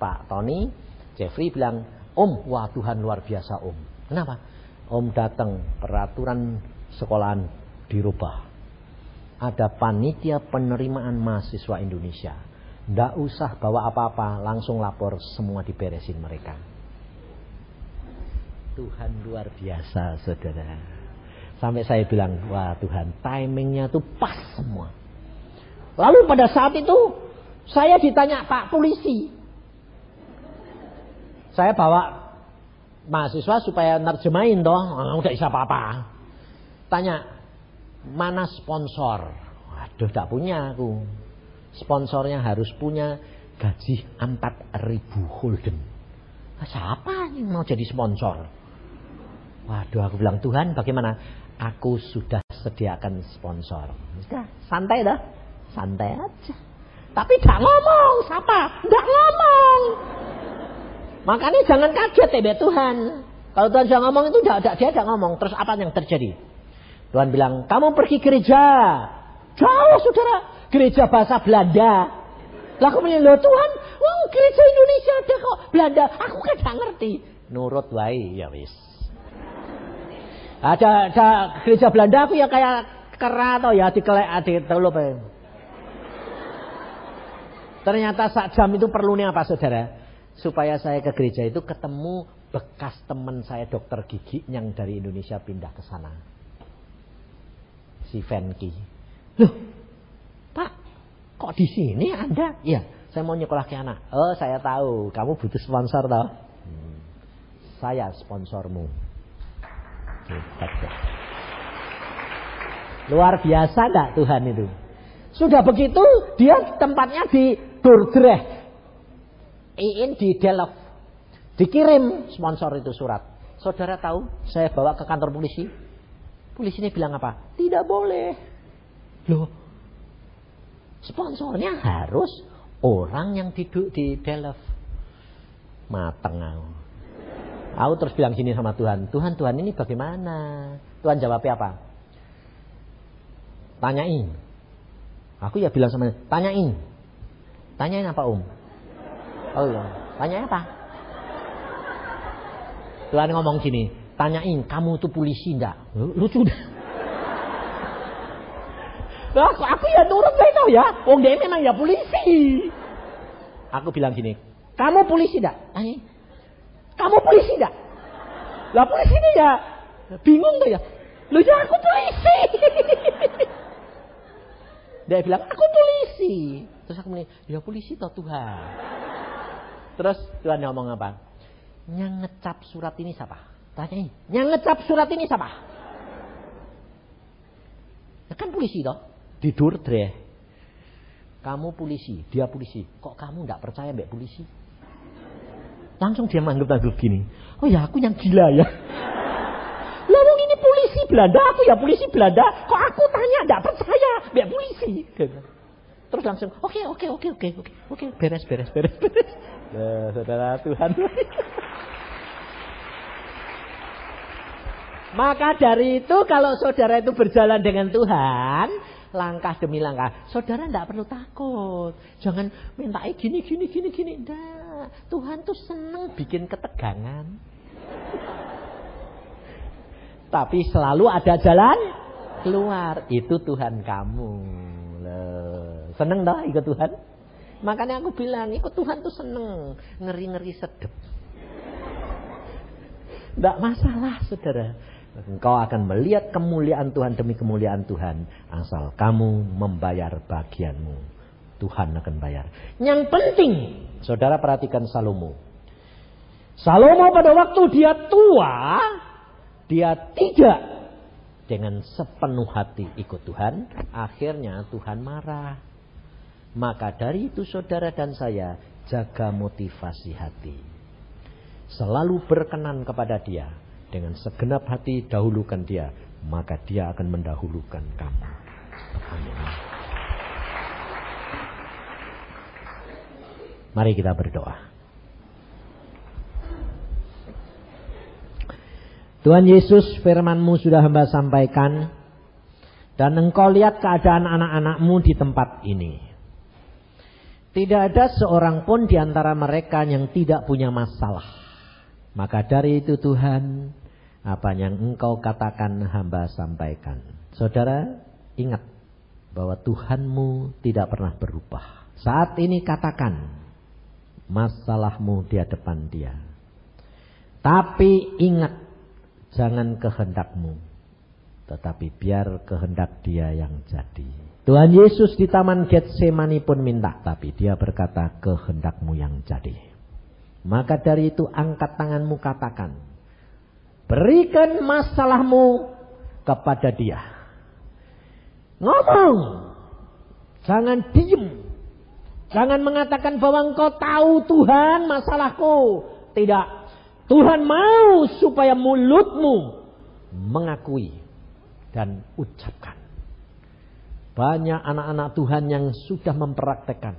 Pak Tony, Jeffrey bilang, Om, wah Tuhan luar biasa Om. Kenapa? Om datang, peraturan sekolahan dirubah. Ada panitia penerimaan mahasiswa Indonesia. Tidak usah bawa apa-apa, langsung lapor semua diberesin mereka. Tuhan luar biasa saudara. Sampai saya bilang, wah Tuhan timingnya tuh pas semua. Lalu pada saat itu saya ditanya Pak polisi, saya bawa mahasiswa supaya nerjemahin dong. Oh, udah bisa apa-apa. Tanya, mana sponsor? Waduh, tak punya aku. Sponsornya harus punya gaji 4000 holden. Siapa yang mau jadi sponsor? Waduh, aku bilang, Tuhan bagaimana? Aku sudah sediakan sponsor. Sudah, santai dah. Santai aja. Tapi tak ngomong, siapa? Tidak ngomong. Makanya jangan kaget ya Tuhan. Kalau Tuhan sudah ngomong itu tidak dia tidak ngomong. Terus apa yang terjadi? Tuhan bilang, kamu pergi gereja. Jauh saudara. Gereja bahasa Belanda. Lah kemudian loh Tuhan, oh, gereja Indonesia ada kok Belanda. Aku kan tidak ngerti. Nurut wae ya wis. Ada ada gereja Belanda aku ya kayak kera atau ya dikelek adik telur Ternyata saat jam itu perlunya apa saudara? Supaya saya ke gereja itu ketemu bekas teman saya dokter gigi yang dari Indonesia pindah ke sana. Si Venki. Loh, Pak, kok di sini Anda? Iya, saya mau ke anak. Oh, saya tahu, kamu butuh sponsor toh? Hmm. Saya sponsormu. Luar biasa enggak Tuhan itu? Sudah begitu, dia tempatnya di Dordrecht Iin di Delft. Dikirim sponsor itu surat. Saudara tahu, saya bawa ke kantor polisi. Polisi ini bilang apa? Tidak boleh. Loh, sponsornya harus orang yang duduk di Delft. Mateng aku. Terus bilang sini sama Tuhan, Tuhan, Tuhan ini bagaimana? Tuhan jawabnya apa? Tanyain. Aku ya bilang sama tanyain. Tanyain apa om? Oh iya, tanyain apa? Tuhan ngomong gini, tanyain kamu tuh polisi enggak? Lucu dah. Nah, aku, aku ya nurut saya tahu ya. Wong dia memang ya polisi. Aku bilang gini, kamu polisi enggak? Tanya. Kamu polisi enggak? Lah polisi ini ya bingung tuh ya. Lu ya aku polisi. Dia bilang, aku polisi. Terus aku bilang, ya polisi toh Tuhan. Terus Tuhan ngomong apa? Yang ngecap surat ini siapa? Tanyain. Yang ngecap surat ini siapa? Ya kan polisi toh. Tidur deh. Kamu polisi, dia polisi. Kok kamu nggak percaya mbak polisi? Langsung dia manggil-manggil gini. Oh ya aku yang gila ya. Lalu ini polisi Belanda, aku ya polisi Belanda. Kok aku tanya nggak percaya mbak polisi? Terus langsung, oke okay, oke okay, oke okay, oke oke oke beres beres beres beres. Ya, saudara Tuhan. Maka dari itu kalau saudara itu berjalan dengan Tuhan, langkah demi langkah, saudara tidak perlu takut. Jangan minta gini gini gini gini. Nah, Tuhan tuh senang bikin ketegangan. Tapi selalu ada jalan keluar. Itu Tuhan kamu. Seneng dah ikut Tuhan? Makanya aku bilang, ikut Tuhan tuh seneng. Ngeri-ngeri sedep. Tidak masalah saudara. Engkau akan melihat kemuliaan Tuhan demi kemuliaan Tuhan. Asal kamu membayar bagianmu. Tuhan akan bayar. Yang penting, saudara perhatikan Salomo. Salomo pada waktu dia tua, dia tidak dengan sepenuh hati ikut Tuhan. Akhirnya Tuhan marah. Maka dari itu saudara dan saya jaga motivasi hati. Selalu berkenan kepada dia. Dengan segenap hati dahulukan dia. Maka dia akan mendahulukan kamu. Amin. Mari kita berdoa. Tuhan Yesus firmanmu sudah hamba sampaikan. Dan engkau lihat keadaan anak-anakmu di tempat ini. Tidak ada seorang pun di antara mereka yang tidak punya masalah. Maka dari itu Tuhan, apa yang engkau katakan hamba sampaikan. Saudara, ingat bahwa Tuhanmu tidak pernah berubah. Saat ini katakan masalahmu di hadapan dia. Tapi ingat, jangan kehendakmu. Tetapi biar kehendak dia yang jadi. Tuhan Yesus di taman Getsemani pun minta, tapi dia berkata, kehendakmu yang jadi. Maka dari itu angkat tanganmu katakan, berikan masalahmu kepada dia. Ngomong, jangan diem. Jangan mengatakan bahwa engkau tahu Tuhan masalahku. Tidak. Tuhan mau supaya mulutmu mengakui dan ucapkan. Banyak anak-anak Tuhan yang sudah mempraktekkan.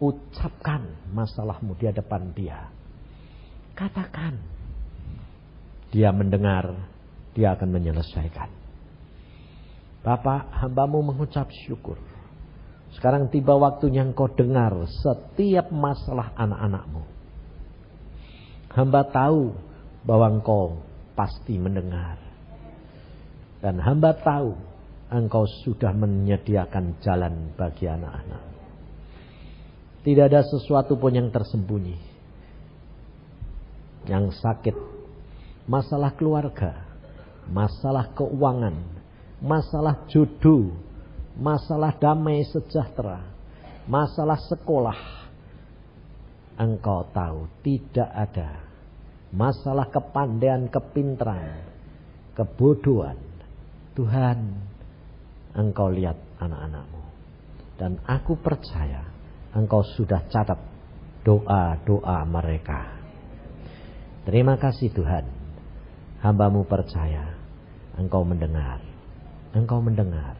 Ucapkan masalahmu di hadapan dia. Katakan. Dia mendengar, dia akan menyelesaikan. Bapak, hambamu mengucap syukur. Sekarang tiba waktunya engkau dengar setiap masalah anak-anakmu. Hamba tahu bahwa engkau pasti mendengar. Dan hamba tahu engkau sudah menyediakan jalan bagi anak-anak. Tidak ada sesuatu pun yang tersembunyi. Yang sakit, masalah keluarga, masalah keuangan, masalah jodoh, masalah damai sejahtera, masalah sekolah. Engkau tahu tidak ada masalah kepandaian, kepintaran, kebodohan. Tuhan engkau lihat anak-anakmu. Dan aku percaya engkau sudah catat doa-doa mereka. Terima kasih Tuhan. Hambamu percaya. Engkau mendengar. Engkau mendengar.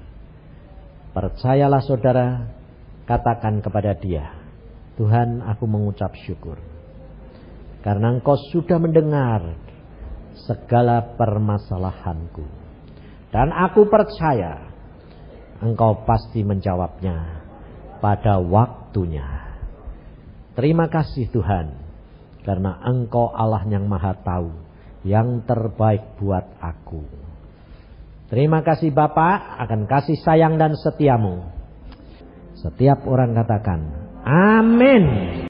Percayalah saudara. Katakan kepada dia. Tuhan aku mengucap syukur. Karena engkau sudah mendengar segala permasalahanku. Dan aku percaya engkau pasti menjawabnya pada waktunya. Terima kasih Tuhan, karena engkau Allah yang maha tahu, yang terbaik buat aku. Terima kasih Bapak akan kasih sayang dan setiamu. Setiap orang katakan, Amin.